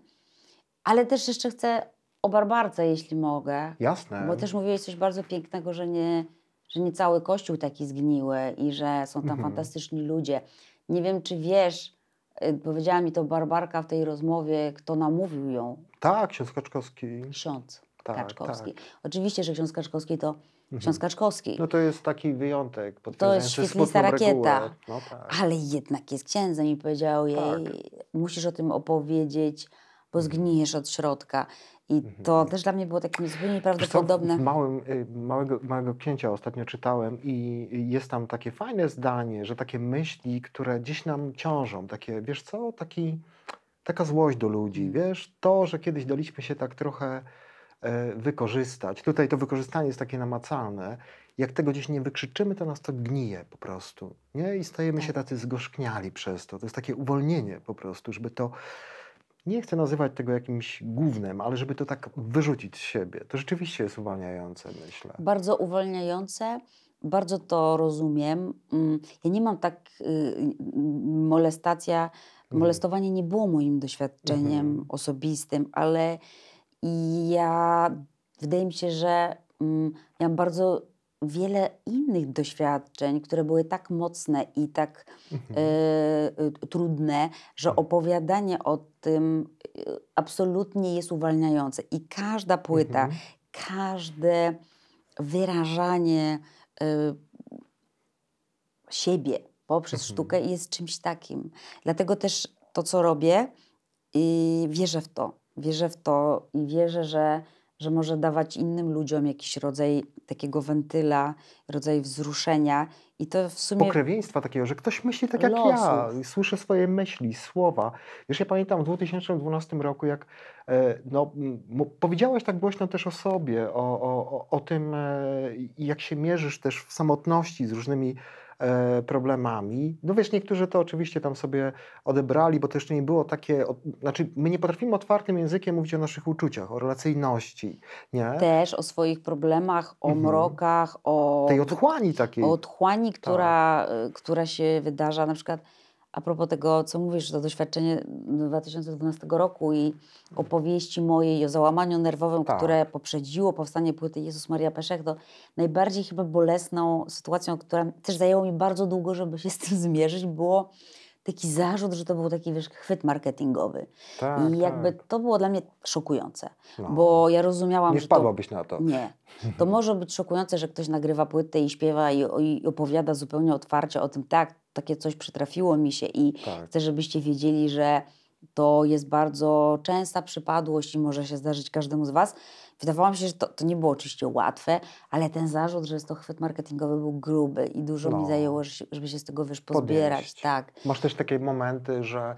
ale też jeszcze chcę o Barbarce, jeśli mogę.
Jasne.
Bo też mówiłeś coś bardzo pięknego, że nie, że nie cały kościół taki zgniły i że są tam
Mhm.
fantastyczni ludzie. Nie wiem, czy wiesz, y, powiedziała mi to Barbarka w tej rozmowie, kto namówił ją.
Tak, ksiądz Kaczkowski.
Ksiądz
Tak,
Kaczkowski.
tak.
Oczywiście, że ksiądz Kaczkowski to
Mhm.
ksiądz Kaczkowski.
No to jest taki wyjątek.
To jest świetlista rakieta.
No tak.
Ale jednak jest księdzem i powiedział jej, musisz o tym opowiedzieć, bo zgnijesz od środka. I to też dla mnie było
Mhm. Wiesz co,
nieprawdopodobne.
w małym, y, małego, małego księcia ostatnio czytałem i jest tam takie fajne zdanie, że takie myśli, które gdzieś nam ciążą, takie, wiesz co, taki, taka złość do ludzi,
Mm.
wiesz, to, że kiedyś daliśmy się tak trochę e, wykorzystać. Tutaj to wykorzystanie jest takie namacalne. Jak tego gdzieś nie wykrzyczymy, to nas to gnije po prostu, nie? I stajemy się
Tak.
tacy zgorzkniali przez to. To jest takie uwolnienie po prostu, żeby to nie chcę nazywać tego jakimś głównym, ale żeby to tak wyrzucić z siebie. To rzeczywiście jest uwalniające, myślę.
Bardzo uwolniające, bardzo to rozumiem. Mm, Ja nie mam tak, y, y, molestacja,
Mhm.
molestowanie nie było moim doświadczeniem
Mhm.
osobistym, ale ja, wydaje mi się, że mm, miałam bardzo wiele innych doświadczeń, które były tak mocne i tak e, y, trudne, że opowiadanie o tym y, absolutnie jest uwalniające. I każda płyta,
Mhm.
każde wyrażanie y, siebie poprzez
Mhm.
sztukę jest czymś takim. Dlatego też to, co robię, i wierzę w to. Wierzę w to i wierzę, że, że może dawać innym ludziom jakiś rodzaj takiego wentyla, rodzaj wzruszenia. I to w sumie.
Pokrewieństwa takiego, że ktoś myśli tak jak ja,
Losów.
słyszę swoje myśli, słowa. Wiesz, ja pamiętam w 2012 roku, jak e, no, powiedziałeś tak głośno też o sobie, o, o, o, tym, e, jak się mierzysz też w samotności z różnymi problemami. No wiesz, niektórzy to oczywiście tam sobie odebrali, bo to jeszcze nie było takie, o, znaczy my nie potrafimy otwartym językiem mówić o naszych uczuciach, o relacyjności, nie?
Też o swoich problemach, o
Mhm.
mrokach, o
Tej otchłani takiej.
o otchłani,
Tak.
która, y, która się wydarza. Na przykład a propos tego, co mówisz, to doświadczenie 2012 roku i opowieści mojej o załamaniu nerwowym,
Tak.
które poprzedziło powstanie płyty Jezus Maria Peszech, to najbardziej chyba bolesną sytuacją, która też zajęło mi bardzo długo, żeby się z tym zmierzyć, było taki zarzut, że to był taki wiesz, chwyt marketingowy.
tak,
I jakby
tak.
to było dla mnie szokujące,
No.
bo ja rozumiałam,
Nie
że to,
wpadłabyś na to.
nie. To może być szokujące, że ktoś nagrywa płytę i śpiewa i, i opowiada zupełnie otwarcie o tym, tak, takie coś przytrafiło mi się i
Tak.
chcę, żebyście wiedzieli, że To jest bardzo częsta przypadłość i może się zdarzyć każdemu z Was. Wydawało mi się, że to, to nie było oczywiście łatwe, ale ten zarzut, że jest to chwyt marketingowy był gruby i dużo mi
No.
zajęło, że się- żeby się z tego wiesz, pozbierać.
Podnieść.
Tak.
Masz też takie momenty, że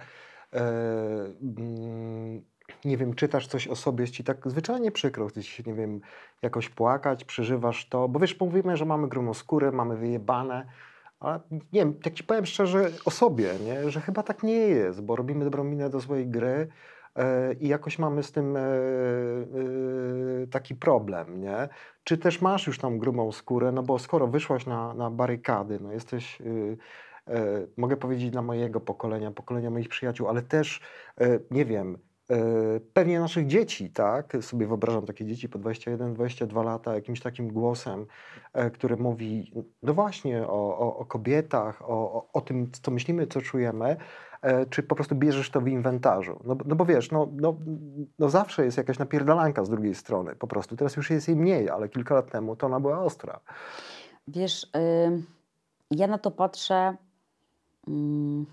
mm, nie wiem, czytasz coś o sobie, jest ci tak zwyczajnie przykro, chcesz się, nie wiem, jakoś płakać, przeżywasz to, bo wiesz, mówimy, że mamy grubą skórę, mamy wyjebane, ale nie wiem, tak ci powiem szczerze o sobie, nie? że chyba tak nie jest, bo robimy dobrą minę do swojej gry i jakoś mamy z tym e, e, taki problem, nie? Czy też masz już tam grubą skórę, no bo skoro wyszłaś na, na barykady, no jesteś... y, e, mogę powiedzieć dla mojego pokolenia, pokolenia moich przyjaciół, ale też, e, nie wiem, e, pewnie naszych dzieci, tak? Sobie wyobrażam takie dzieci po 21, 22 lata, jakimś takim głosem, e, który mówi, no właśnie, o, o, o kobietach, o, o, tym, co myślimy, co czujemy, e, czy po prostu bierzesz to w inwentarzu. No, no bo wiesz, no, no, no zawsze jest jakaś napierdalanka z drugiej strony, po prostu. Teraz już jest jej mniej, ale kilka lat temu to ona była ostra.
Wiesz, ym, ja na to patrzę ym,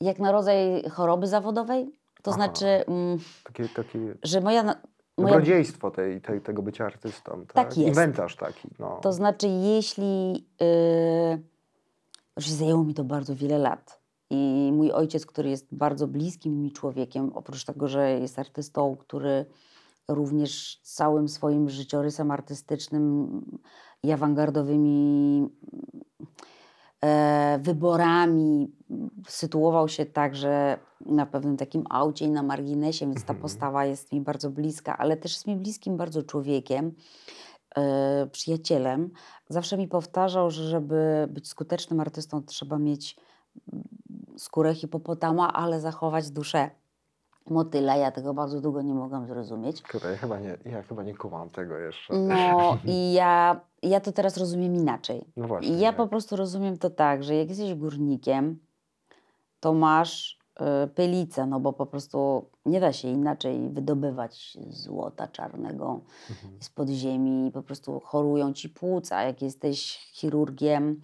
jak na rodzaj choroby zawodowej. To
Aha.
znaczy, ym,
Takie, takie
że moja, moja
Dobrodziejstwo tej, tej, tego bycia artystą. Tak,
jest.
Inwentarz taki. No.
To znaczy, jeśli. Yy, zajęło mi to bardzo wiele lat. I mój ojciec, który jest bardzo bliskim mi człowiekiem, oprócz tego, że jest artystą, który również całym swoim życiorysem artystycznym i awangardowymi wyborami sytuował się także na pewnym takim aucie i na marginesie, więc ta
Mhm.
postawa jest mi bardzo bliska, ale też jest mi bliskim bardzo człowiekiem, e, przyjacielem. Zawsze mi powtarzał, że żeby być skutecznym artystą, trzeba mieć mm, skórę hipopotama, ale zachować duszę motyla. Ja tego bardzo długo nie mogłam zrozumieć.
Kurde, ja chyba nie, ja chyba nie kumam tego jeszcze.
No i ja, ja to teraz rozumiem inaczej.
No właśnie.
I ja
jak?
po prostu rozumiem to tak, że jak jesteś górnikiem, to masz y, pylicę, no bo po prostu nie da się inaczej wydobywać złota czarnego
Mhm.
z podziemi, po prostu chorują ci płuca. Jak jesteś chirurgiem,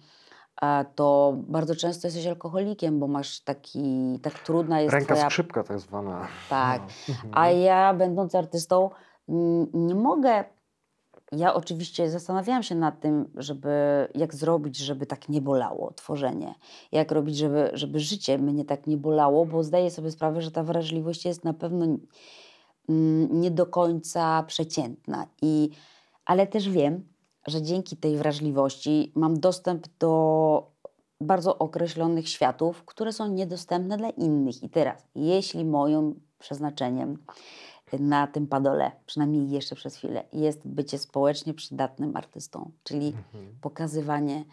to bardzo często jesteś alkoholikiem, bo masz taki, tak trudna jest
Ręka
twoja...
skrzypka tak zwana.
Tak.
No. Mhm.
A ja, będąc artystą, nie mogę. Ja oczywiście zastanawiałam się nad tym, żeby jak zrobić, żeby tak nie bolało tworzenie. Jak robić, żeby, żeby życie mnie tak nie bolało, bo zdaję sobie sprawę, że ta wrażliwość jest na pewno nie do końca przeciętna. I, ale też wiem, że dzięki tej wrażliwości mam dostęp do bardzo określonych światów, które są niedostępne dla innych. I teraz, jeśli moim przeznaczeniem na tym padole, przynajmniej jeszcze przez chwilę, jest bycie społecznie przydatnym artystą, czyli
Mhm.
pokazywanie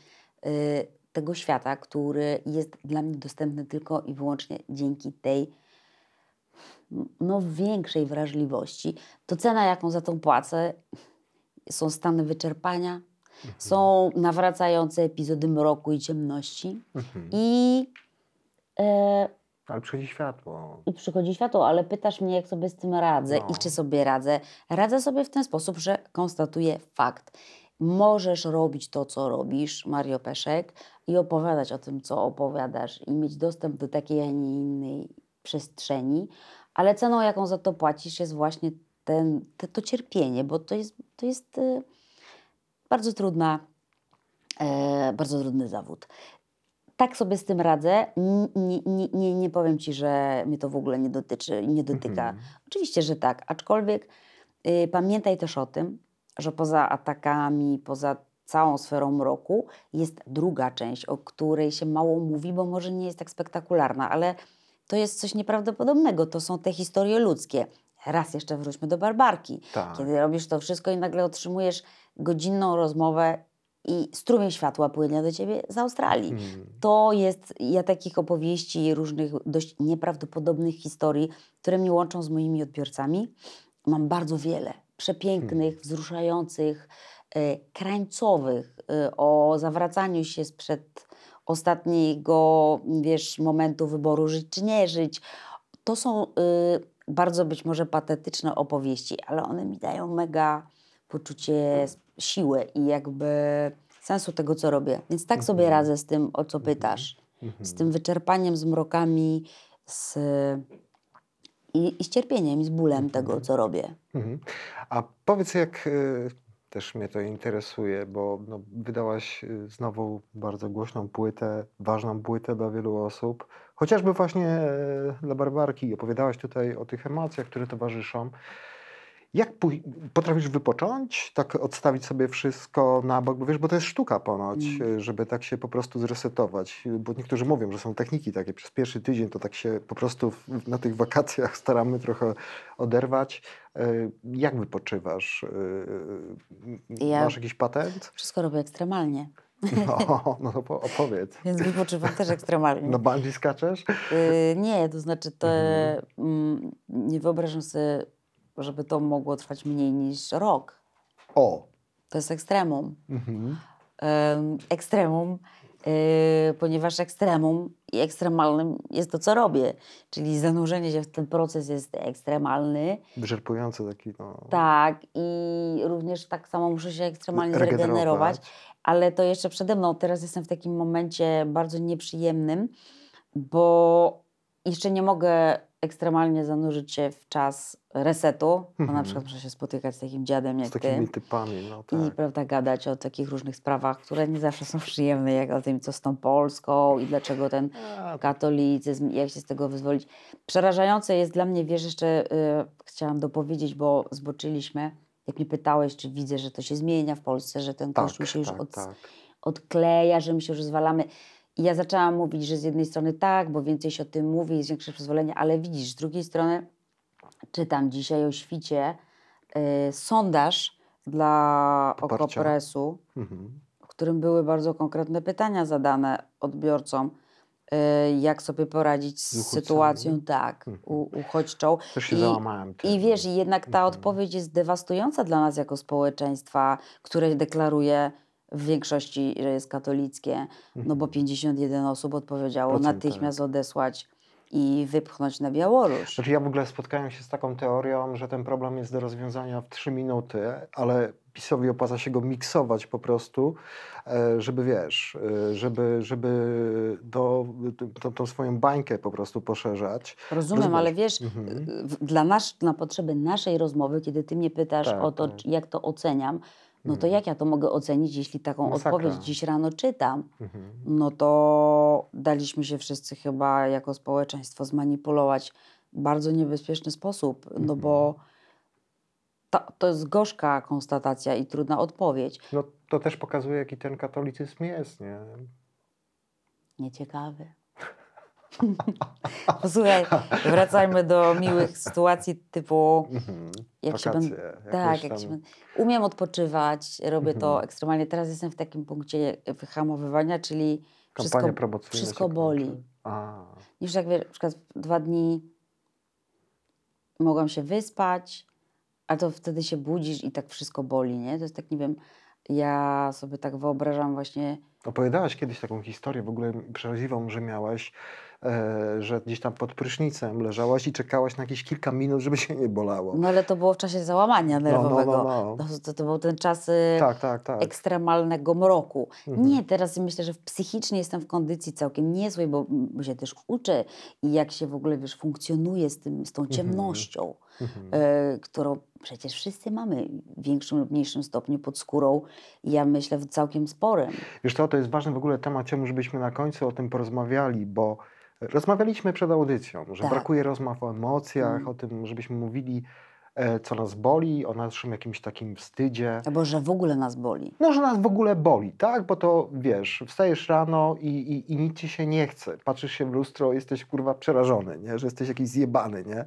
y, tego świata, który jest dla mnie dostępny tylko i wyłącznie dzięki tej no, większej wrażliwości, to cena, jaką za tą płacę, są stany wyczerpania, są nawracające epizody mroku i ciemności
Mhm.
i, e,
Ale przychodzi światło.
i przychodzi światło, ale pytasz mnie, jak sobie z tym radzę
No.
i czy sobie radzę. Radzę sobie w ten sposób, że konstatuję fakt. Możesz robić to, co robisz, Mario Peszek, i opowiadać o tym, co opowiadasz, i mieć dostęp do takiej, a nie innej przestrzeni, ale ceną, jaką za to płacisz, jest właśnie ten, te, to cierpienie, bo to jest, to jest e, bardzo trudna, e, bardzo trudny zawód. Tak sobie z tym radzę. Nie, nie, nie, nie powiem ci, że mnie to w ogóle nie dotyczy nie dotyka.
Mhm.
Oczywiście, że tak, aczkolwiek y, pamiętaj też o tym, że poza atakami, poza całą sferą mroku jest druga część, o której się mało mówi, bo może nie jest tak spektakularna, ale to jest coś nieprawdopodobnego. To są te historie ludzkie. Raz jeszcze wróćmy do Barbarki.
Tak.
Kiedy robisz to wszystko i nagle otrzymujesz godzinną rozmowę i strumień światła płynie do ciebie z Australii.
Mhm.
To jest, ja takich opowieści i różnych dość nieprawdopodobnych historii, które mnie łączą z moimi odbiorcami, mam bardzo wiele. Przepięknych, wzruszających, e, krańcowych, e, o zawracaniu się sprzed ostatniego, wiesz, momentu wyboru żyć czy nie żyć. To są y, bardzo być może patetyczne opowieści, ale one mi dają mega poczucie s- siły i jakby sensu tego, co robię. Więc tak sobie
Mhm.
radzę z tym, o co pytasz. Z tym wyczerpaniem, z mrokami, z, i, i z cierpieniem, i z bólem tego, co robię.
Mhm. A powiedz, jak y, też mnie to interesuje, bo no, wydałaś y, znowu bardzo głośną płytę, ważną płytę dla wielu osób, chociażby właśnie e, dla Barbarki. Opowiadałaś tutaj o tych emocjach, które towarzyszą. Jak potrafisz wypocząć, tak odstawić sobie wszystko na bok, bo wiesz, bo to jest sztuka ponoć,
Mm.
y, żeby tak się po prostu zresetować, bo niektórzy mówią, że są techniki takie, przez pierwszy tydzień to tak się po prostu na tych wakacjach staramy trochę oderwać. Y, Jak wypoczywasz?
Ja-
Masz jakiś patent?
Wszystko robię ekstremalnie,
No, no opowiedz.
więc wypoczywam też ekstremalnie.
Na bungee skaczesz?
Y, nie, to znaczy to
Mhm.
mm, nie wyobrażam sobie, żeby to mogło trwać mniej niż rok.
O!
To jest ekstremum.
Mhm.
Em, ekstremum, ponieważ ekstremum i ekstremalnym jest to, co robię. Czyli zanurzenie się w ten proces jest ekstremalny.
Wyczerpujący taki, no...
Tak, i również tak samo muszę się ekstremalnie
regenerować.
zregenerować, ale to jeszcze przede mną. Teraz jestem w takim momencie bardzo nieprzyjemnym, bo jeszcze nie mogę ekstremalnie zanurzyć się w czas resetu, bo na
Mhm.
przykład muszę się spotykać z takim dziadem jak
Z takimi
ty
typami, no
i
tak.
prawda, gadać o takich różnych sprawach, które nie zawsze są przyjemne, jak o tym, co z tą Polską i dlaczego ten
A,
katolicyzm, jak się z tego wyzwolić. Przerażające jest dla mnie, wiesz, jeszcze y, chciałam dopowiedzieć, bo zboczyliśmy, jak mnie pytałeś, czy widzę, że to się zmienia w Polsce, że ten
tak,
kościół się już
tak,
od,
tak.
odkleja, że my się już zwalamy. I ja zaczęłam mówić, że z jednej strony tak, bo więcej się o tym mówi, jest większe przyzwolenie, ale widzisz, z drugiej strony czytam dzisiaj o świcie y, sondaż dla
Poparcia.
Okopresu,
Mhm.
w którym były bardzo konkretne pytania zadane odbiorcom, y, jak sobie poradzić z, sytuacją tak,
Mhm.
u, uchodźczą.
Też się
I-
załamałem.
I
tym.
wiesz, i jednak ta
Mhm.
odpowiedź jest dewastująca dla nas jako społeczeństwa, które deklaruje w większości, że jest katolickie, no bo
Mhm.
51 osób odpowiedziało
Procent,
natychmiast odesłać i wypchnąć na Białoruś.
Znaczy ja w ogóle spotkałem się z taką teorią, że ten problem jest do rozwiązania w 3 minuty, ale PiSowi opłaca się go miksować po prostu, e, żeby wiesz, e, żeby, żeby do, tą, tą swoją bańkę po prostu poszerzać.
Rozumiem,
Rozumiesz?
ale wiesz,
Mhm.
dla nas, na potrzeby naszej rozmowy, kiedy ty mnie pytasz
Tak,
o to,
tak.
jak to oceniam, no to
Mhm.
jak ja to mogę ocenić, jeśli taką
Masakra.
odpowiedź dziś rano czytam?
Mhm.
No to daliśmy się wszyscy chyba jako społeczeństwo zmanipulować w bardzo niebezpieczny sposób, no
Mhm.
bo to, to jest gorzka konstatacja i trudna odpowiedź.
No to też pokazuje, jaki ten katolicyzm jest, nie?
Nieciekawy. Posłuchaj, wracajmy do miłych sytuacji typu
Mhm.
jak się będę, tak, jak się będę, umiem odpoczywać, robię to
Mhm.
ekstremalnie. Teraz jestem w takim punkcie wyhamowywania, czyli wszystko,
Kampania
wszystko boli. Niż jak wiesz, na przykład dwa dni mogłam się wyspać, a to wtedy się budzisz i tak wszystko boli, nie? To jest tak, nie wiem, ja sobie tak wyobrażam właśnie,
Opowiadałaś kiedyś taką historię, w ogóle przeraziwą, że miałaś, że gdzieś tam pod prysznicem leżałaś i czekałaś na jakieś kilka minut, żeby się nie bolało.
no ale to było w czasie załamania
No, no,
nerwowego.
no, no.
To, to, to był ten czas y,
Tak, tak, tak.
ekstremalnego mroku.
Mhm.
Nie, teraz myślę, że psychicznie jestem w kondycji całkiem niezłej, bo, się też uczę i jak się w ogóle, wiesz, funkcjonuje z, tym, z tą
Mhm.
ciemnością,
Mhm.
e, którą przecież wszyscy mamy w większym lub mniejszym stopniu pod skórą i ja myślę w całkiem sporym.
Wiesz co, to jest ważny w ogóle temat, chciałbym, żebyśmy na końcu o tym porozmawiali, bo rozmawialiśmy przed audycją, że
Tak.
brakuje rozmów o emocjach,
Mm.
o tym, żebyśmy mówili, e, co nas boli, o naszym jakimś takim wstydzie.
Albo że w ogóle nas boli.
No, że nas w ogóle boli, tak? Bo to wiesz, wstajesz rano i, i, i nic ci się nie chce. Patrzysz się w lustro, jesteś kurwa przerażony, nie? że jesteś jakiś zjebany, nie?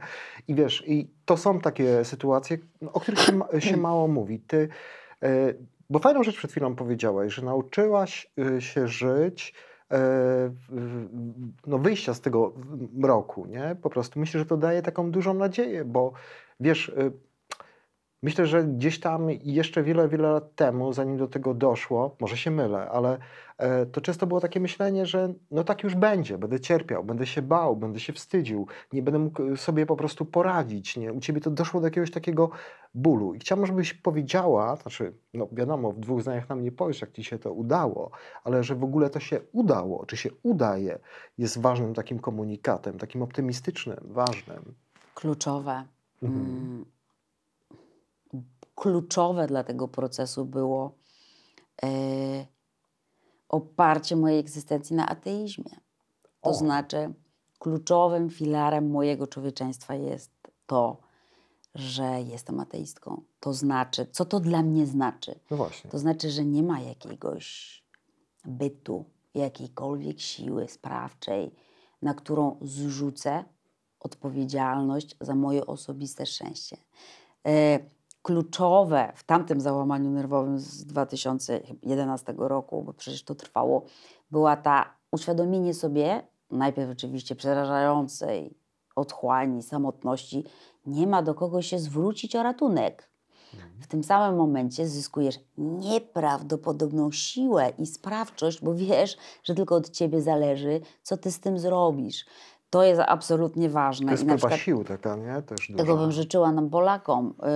I wiesz, i to są takie sytuacje, o których się, się mało mówi. Ty, e, bo fajną rzecz przed chwilą powiedziałaś, że nauczyłaś e, się żyć. E, No, wyjścia z tego mroku, nie? Po prostu myślę, że to daje taką dużą nadzieję, bo wiesz, e, Myślę, że gdzieś tam jeszcze wiele, wiele lat temu, zanim do tego doszło, może się mylę, ale e, to często było takie myślenie, że no tak już będzie, będę cierpiał, będę się bał, będę się wstydził, nie będę mógł sobie po prostu poradzić. Nie? U ciebie to doszło do jakiegoś takiego bólu. I chciałbym, żebyś powiedziała, znaczy, no wiadomo, w dwóch zdaniach nam nie powiesz, jak ci się to udało, ale że w ogóle to się udało, czy się udaje, jest ważnym takim komunikatem, takim optymistycznym, ważnym.
Kluczowe.
Mhm.
Kluczowe dla tego procesu było e, oparcie mojej egzystencji na ateizmie. To
O.
znaczy, kluczowym filarem mojego człowieczeństwa jest to, że jestem ateistką. To znaczy, co to dla mnie znaczy?
No właśnie.
To znaczy, że nie ma jakiegoś bytu, jakiejkolwiek siły sprawczej, na którą zrzucę odpowiedzialność za moje osobiste szczęście. E, kluczowe w tamtym załamaniu nerwowym z 2011 roku, bo przecież to trwało, była ta uświadomienie sobie, najpierw oczywiście przerażającej otchłani, samotności, nie ma do kogo się zwrócić o ratunek. W tym samym momencie zyskujesz nieprawdopodobną siłę i sprawczość, bo wiesz, że tylko od ciebie zależy, co ty z tym zrobisz. To jest absolutnie ważne.
To jest
I
próba
przykład
sił taka, nie? Też
tego bym życzyła nam Polakom. Yy,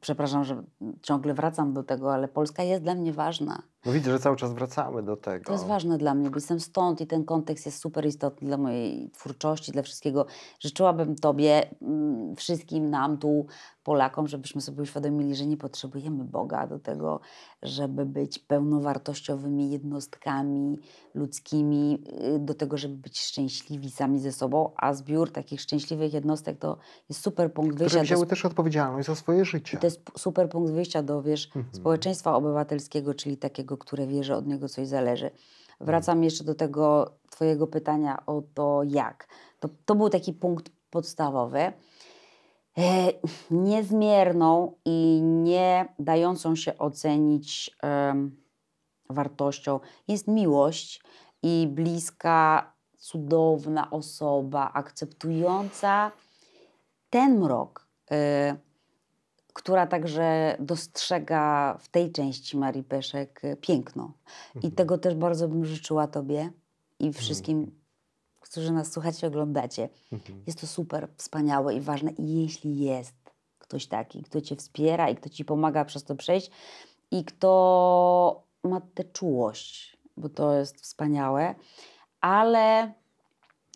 przepraszam, że ciągle wracam do tego, ale Polska jest dla mnie ważna.
No widzę, że cały czas wracamy do tego.
To jest ważne dla mnie, bo jestem stąd i ten kontekst jest super istotny dla mojej twórczości, dla wszystkiego. Życzyłabym Tobie, mm, wszystkim nam tu, Polakom, żebyśmy sobie uświadomili, że nie potrzebujemy Boga do tego, żeby być pełnowartościowymi jednostkami ludzkimi, y, do tego, żeby być szczęśliwi sami ze sobą, a zbiór takich szczęśliwych jednostek to jest super punkt
Które
wyjścia do
wzięły też odpowiedzialność za swoje życie.
i to jest super punkt wyjścia do wiesz,
Mhm.
społeczeństwa obywatelskiego, czyli takiego, które wie, że od niego coś zależy.
Mhm.
Wracam jeszcze do tego Twojego pytania o to, jak. To, to był taki punkt podstawowy. E, niezmierną i nie dającą się ocenić em, wartością jest miłość i bliska, cudowna osoba, akceptująca ten mrok, y, która także dostrzega w tej części Marii Peszek y, piękno. I tego też bardzo bym życzyła Tobie i wszystkim, którzy nas słuchacie, oglądacie.
Mhm.
Jest to super, wspaniałe i ważne. I jeśli jest ktoś taki, kto Cię wspiera i kto Ci pomaga przez to przejść i kto ma tę czułość, bo to jest wspaniałe, ale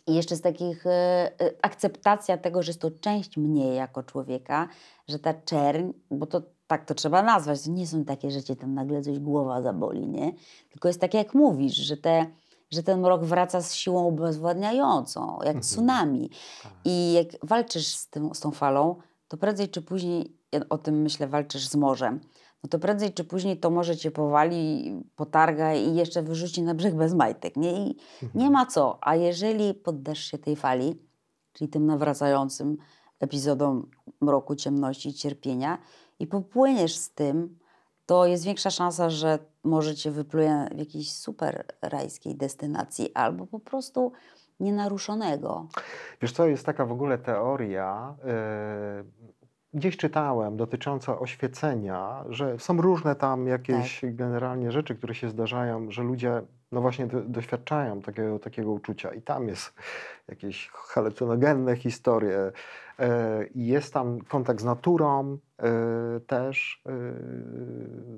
i jeszcze z takich e, e, akceptacja tego, że jest to część mnie jako człowieka, że ta czerń, bo to tak to trzeba nazwać, to nie są takie, że cię tam nagle coś głowa zaboli, nie? Tylko jest tak jak mówisz, że, te, że ten mrok wraca z siłą obezwładniającą, jak tsunami. I jak walczysz z, tym, z tą falą, to prędzej czy później, ja o tym myślę, walczysz z morzem, no to prędzej czy później to morze cię powali, potarga i jeszcze wyrzuci na brzeg bez majtek, nie? I nie ma co. A jeżeli poddasz się tej fali, czyli tym nawracającym epizodom mroku, ciemności i cierpienia i popłyniesz z tym, to jest większa szansa, że może cię wypluje w jakiejś super rajskiej destynacji albo po prostu nienaruszonego.
Wiesz co, jest taka w ogóle teoria, yy, gdzieś czytałem, dotycząca oświecenia, że są różne tam jakieś generalnie rzeczy, które się zdarzają, że ludzie no właśnie do, doświadczają takiego, takiego uczucia i tam jest jakieś halucynogenne historie yy, i jest tam kontakt z naturą yy, też. Yy,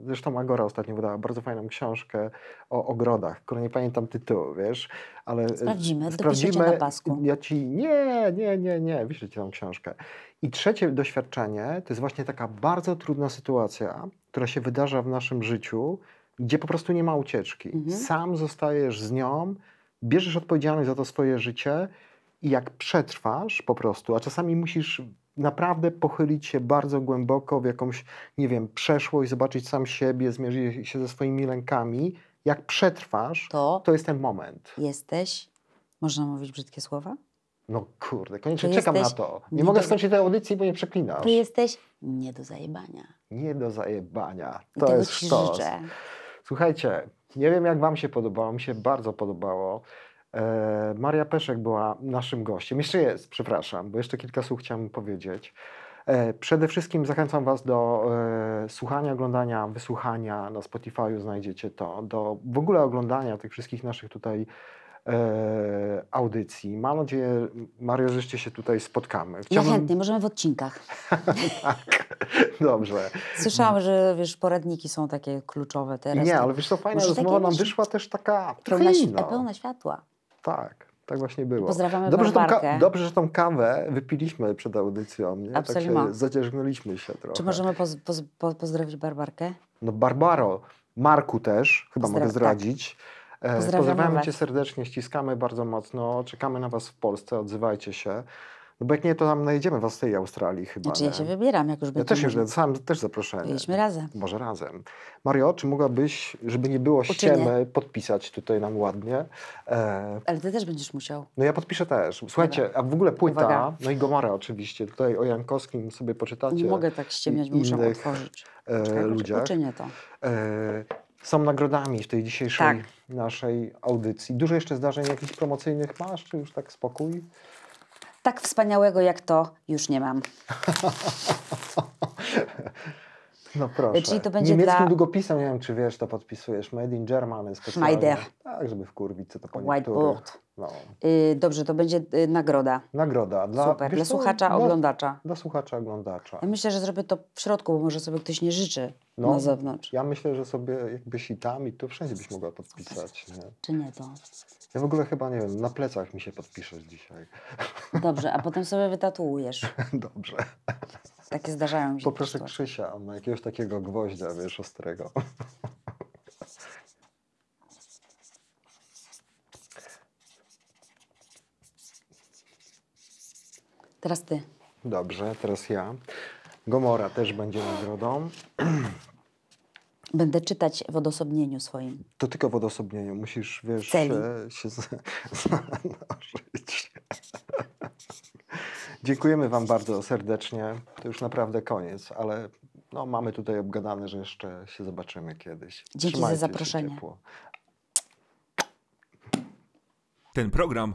zresztą Agora ostatnio wydała bardzo fajną książkę o ogrodach, której nie pamiętam tytułu, wiesz, ale
Sprawdzimy, dopiszecie na pasku.
ja ci nie, nie, nie, nie, wyślę ci tą książkę. I trzecie doświadczenie to jest właśnie taka bardzo trudna sytuacja, która się wydarza w naszym życiu, gdzie po prostu nie ma ucieczki.
Mhm.
Sam zostajesz z nią, bierzesz odpowiedzialność za to swoje życie i jak przetrwasz po prostu, a czasami musisz naprawdę pochylić się bardzo głęboko w jakąś, nie wiem, przeszłość, zobaczyć sam siebie, zmierzyć się ze swoimi lękami. Jak przetrwasz,
To
to jest ten moment.
jesteś, można mówić brzydkie słowa?
No kurde, koniecznie
To
czekam na to. Nie
nie
mogę
do-
skończyć tej audycji, bo nie przeklinasz.
To jesteś nie do zajebania.
Nie do zajebania.
I
To
tego
jest
Ci
sztos.
życzę.
Słuchajcie, nie wiem jak wam się podobało, mi się bardzo podobało. E, Maria Peszek była naszym gościem. Jeszcze jest, przepraszam, bo jeszcze kilka słów chciałem powiedzieć. E, Przede wszystkim zachęcam Was do e, słuchania, oglądania, wysłuchania. Na Spotify'u znajdziecie to. Do w ogóle oglądania tych wszystkich naszych tutaj e, audycji. Mam nadzieję, Mario, że jeszcze się tutaj spotkamy.
Ja chętnie, możemy w odcinkach.
tak, dobrze.
Słyszałam, że wiesz, poradniki są takie kluczowe teraz.
Nie,
to
ale wiesz co, fajna
Może
rozmowa nam wyszła też taka
pełna,
inna.
pełna światła.
Tak, tak właśnie było.
Pozdrawiamy
Dobrze, tą,
Barbarkę.
ka- dobrze, że tą kawę wypiliśmy przed audycją, nie? Tak
Absolument.
się zadzierzgnęliśmy się trochę.
Czy możemy poz, poz, po, pozdrowić Barbarkę?
No Barbaro, Marku też, chyba
Pozdra-
mogę
tak.
zdradzić. E,
Pozdrawiamy
Pozdrawiamy
was.
Cię serdecznie, ściskamy bardzo mocno, czekamy na Was w Polsce, odzywajcie się. No bo jak nie, to tam najedziemy Was w tej Australii chyba.
Znaczy ja się wybieram, jak już
ja
będzie
też już dostałem też zaproszenie.
Byliśmy razem.
Może razem. Mario, czy mogłabyś, żeby nie było
Uczynię.
ściemy, podpisać tutaj nam ładnie? E,
Ale ty też będziesz musiał.
no ja podpiszę też. Słuchajcie, a w ogóle płyta,
Uwaga.
no i Gomara oczywiście, tutaj o Jankowskim sobie poczytacie.
Nie mogę tak ściemniać, bo muszę otworzyć.
e, ludziach.
Uczynię to.
E, są nagrodami w tej dzisiejszej
Tak.
naszej audycji. Dużo jeszcze zdarzeń jakichś promocyjnych masz, czy już tak spokój?
Tak wspaniałego jak to już nie mam.
No proszę.
czyli to będzie
Niemieckim
dla-
długopisem, nie wiem czy wiesz, to podpisujesz Made in Germany specjalnie.
Schneider.
Tak, żeby wkurwić co to po
Whiteboard.
No.
Yy, dobrze, to będzie yy, nagroda.
Nagroda dla,
Super. Dla
co?
słuchacza,
dla,
oglądacza.
Dla słuchacza, oglądacza.
Ja myślę, że zrobię to w środku, bo może sobie ktoś nie życzy
No.
na zewnątrz.
Ja myślę, że sobie jakbyś i tam, i tu wszędzie byś mogła podpisać. Nie?
Czy nie to?
Ja w ogóle chyba, nie wiem, na plecach mi się podpiszesz dzisiaj.
Dobrze, a potem sobie wytatuujesz.
Dobrze.
Takie zdarzają mi się.
Poproszę Krzysia, on ma jakiegoś takiego gwoździa, wiesz, ostrego.
Teraz ty.
Dobrze, teraz ja. Gomora też będzie nagrodą.
Będę czytać w odosobnieniu swoim.
To tylko w odosobnieniu. Musisz, wiesz,
Celi.
e, się zanurzyć. Dziękujemy Wam bardzo serdecznie. To już naprawdę koniec, ale no, mamy tutaj obgadane, że jeszcze się zobaczymy kiedyś.
Dzięki za
Trzymajcie się
zaproszenie.
Ten program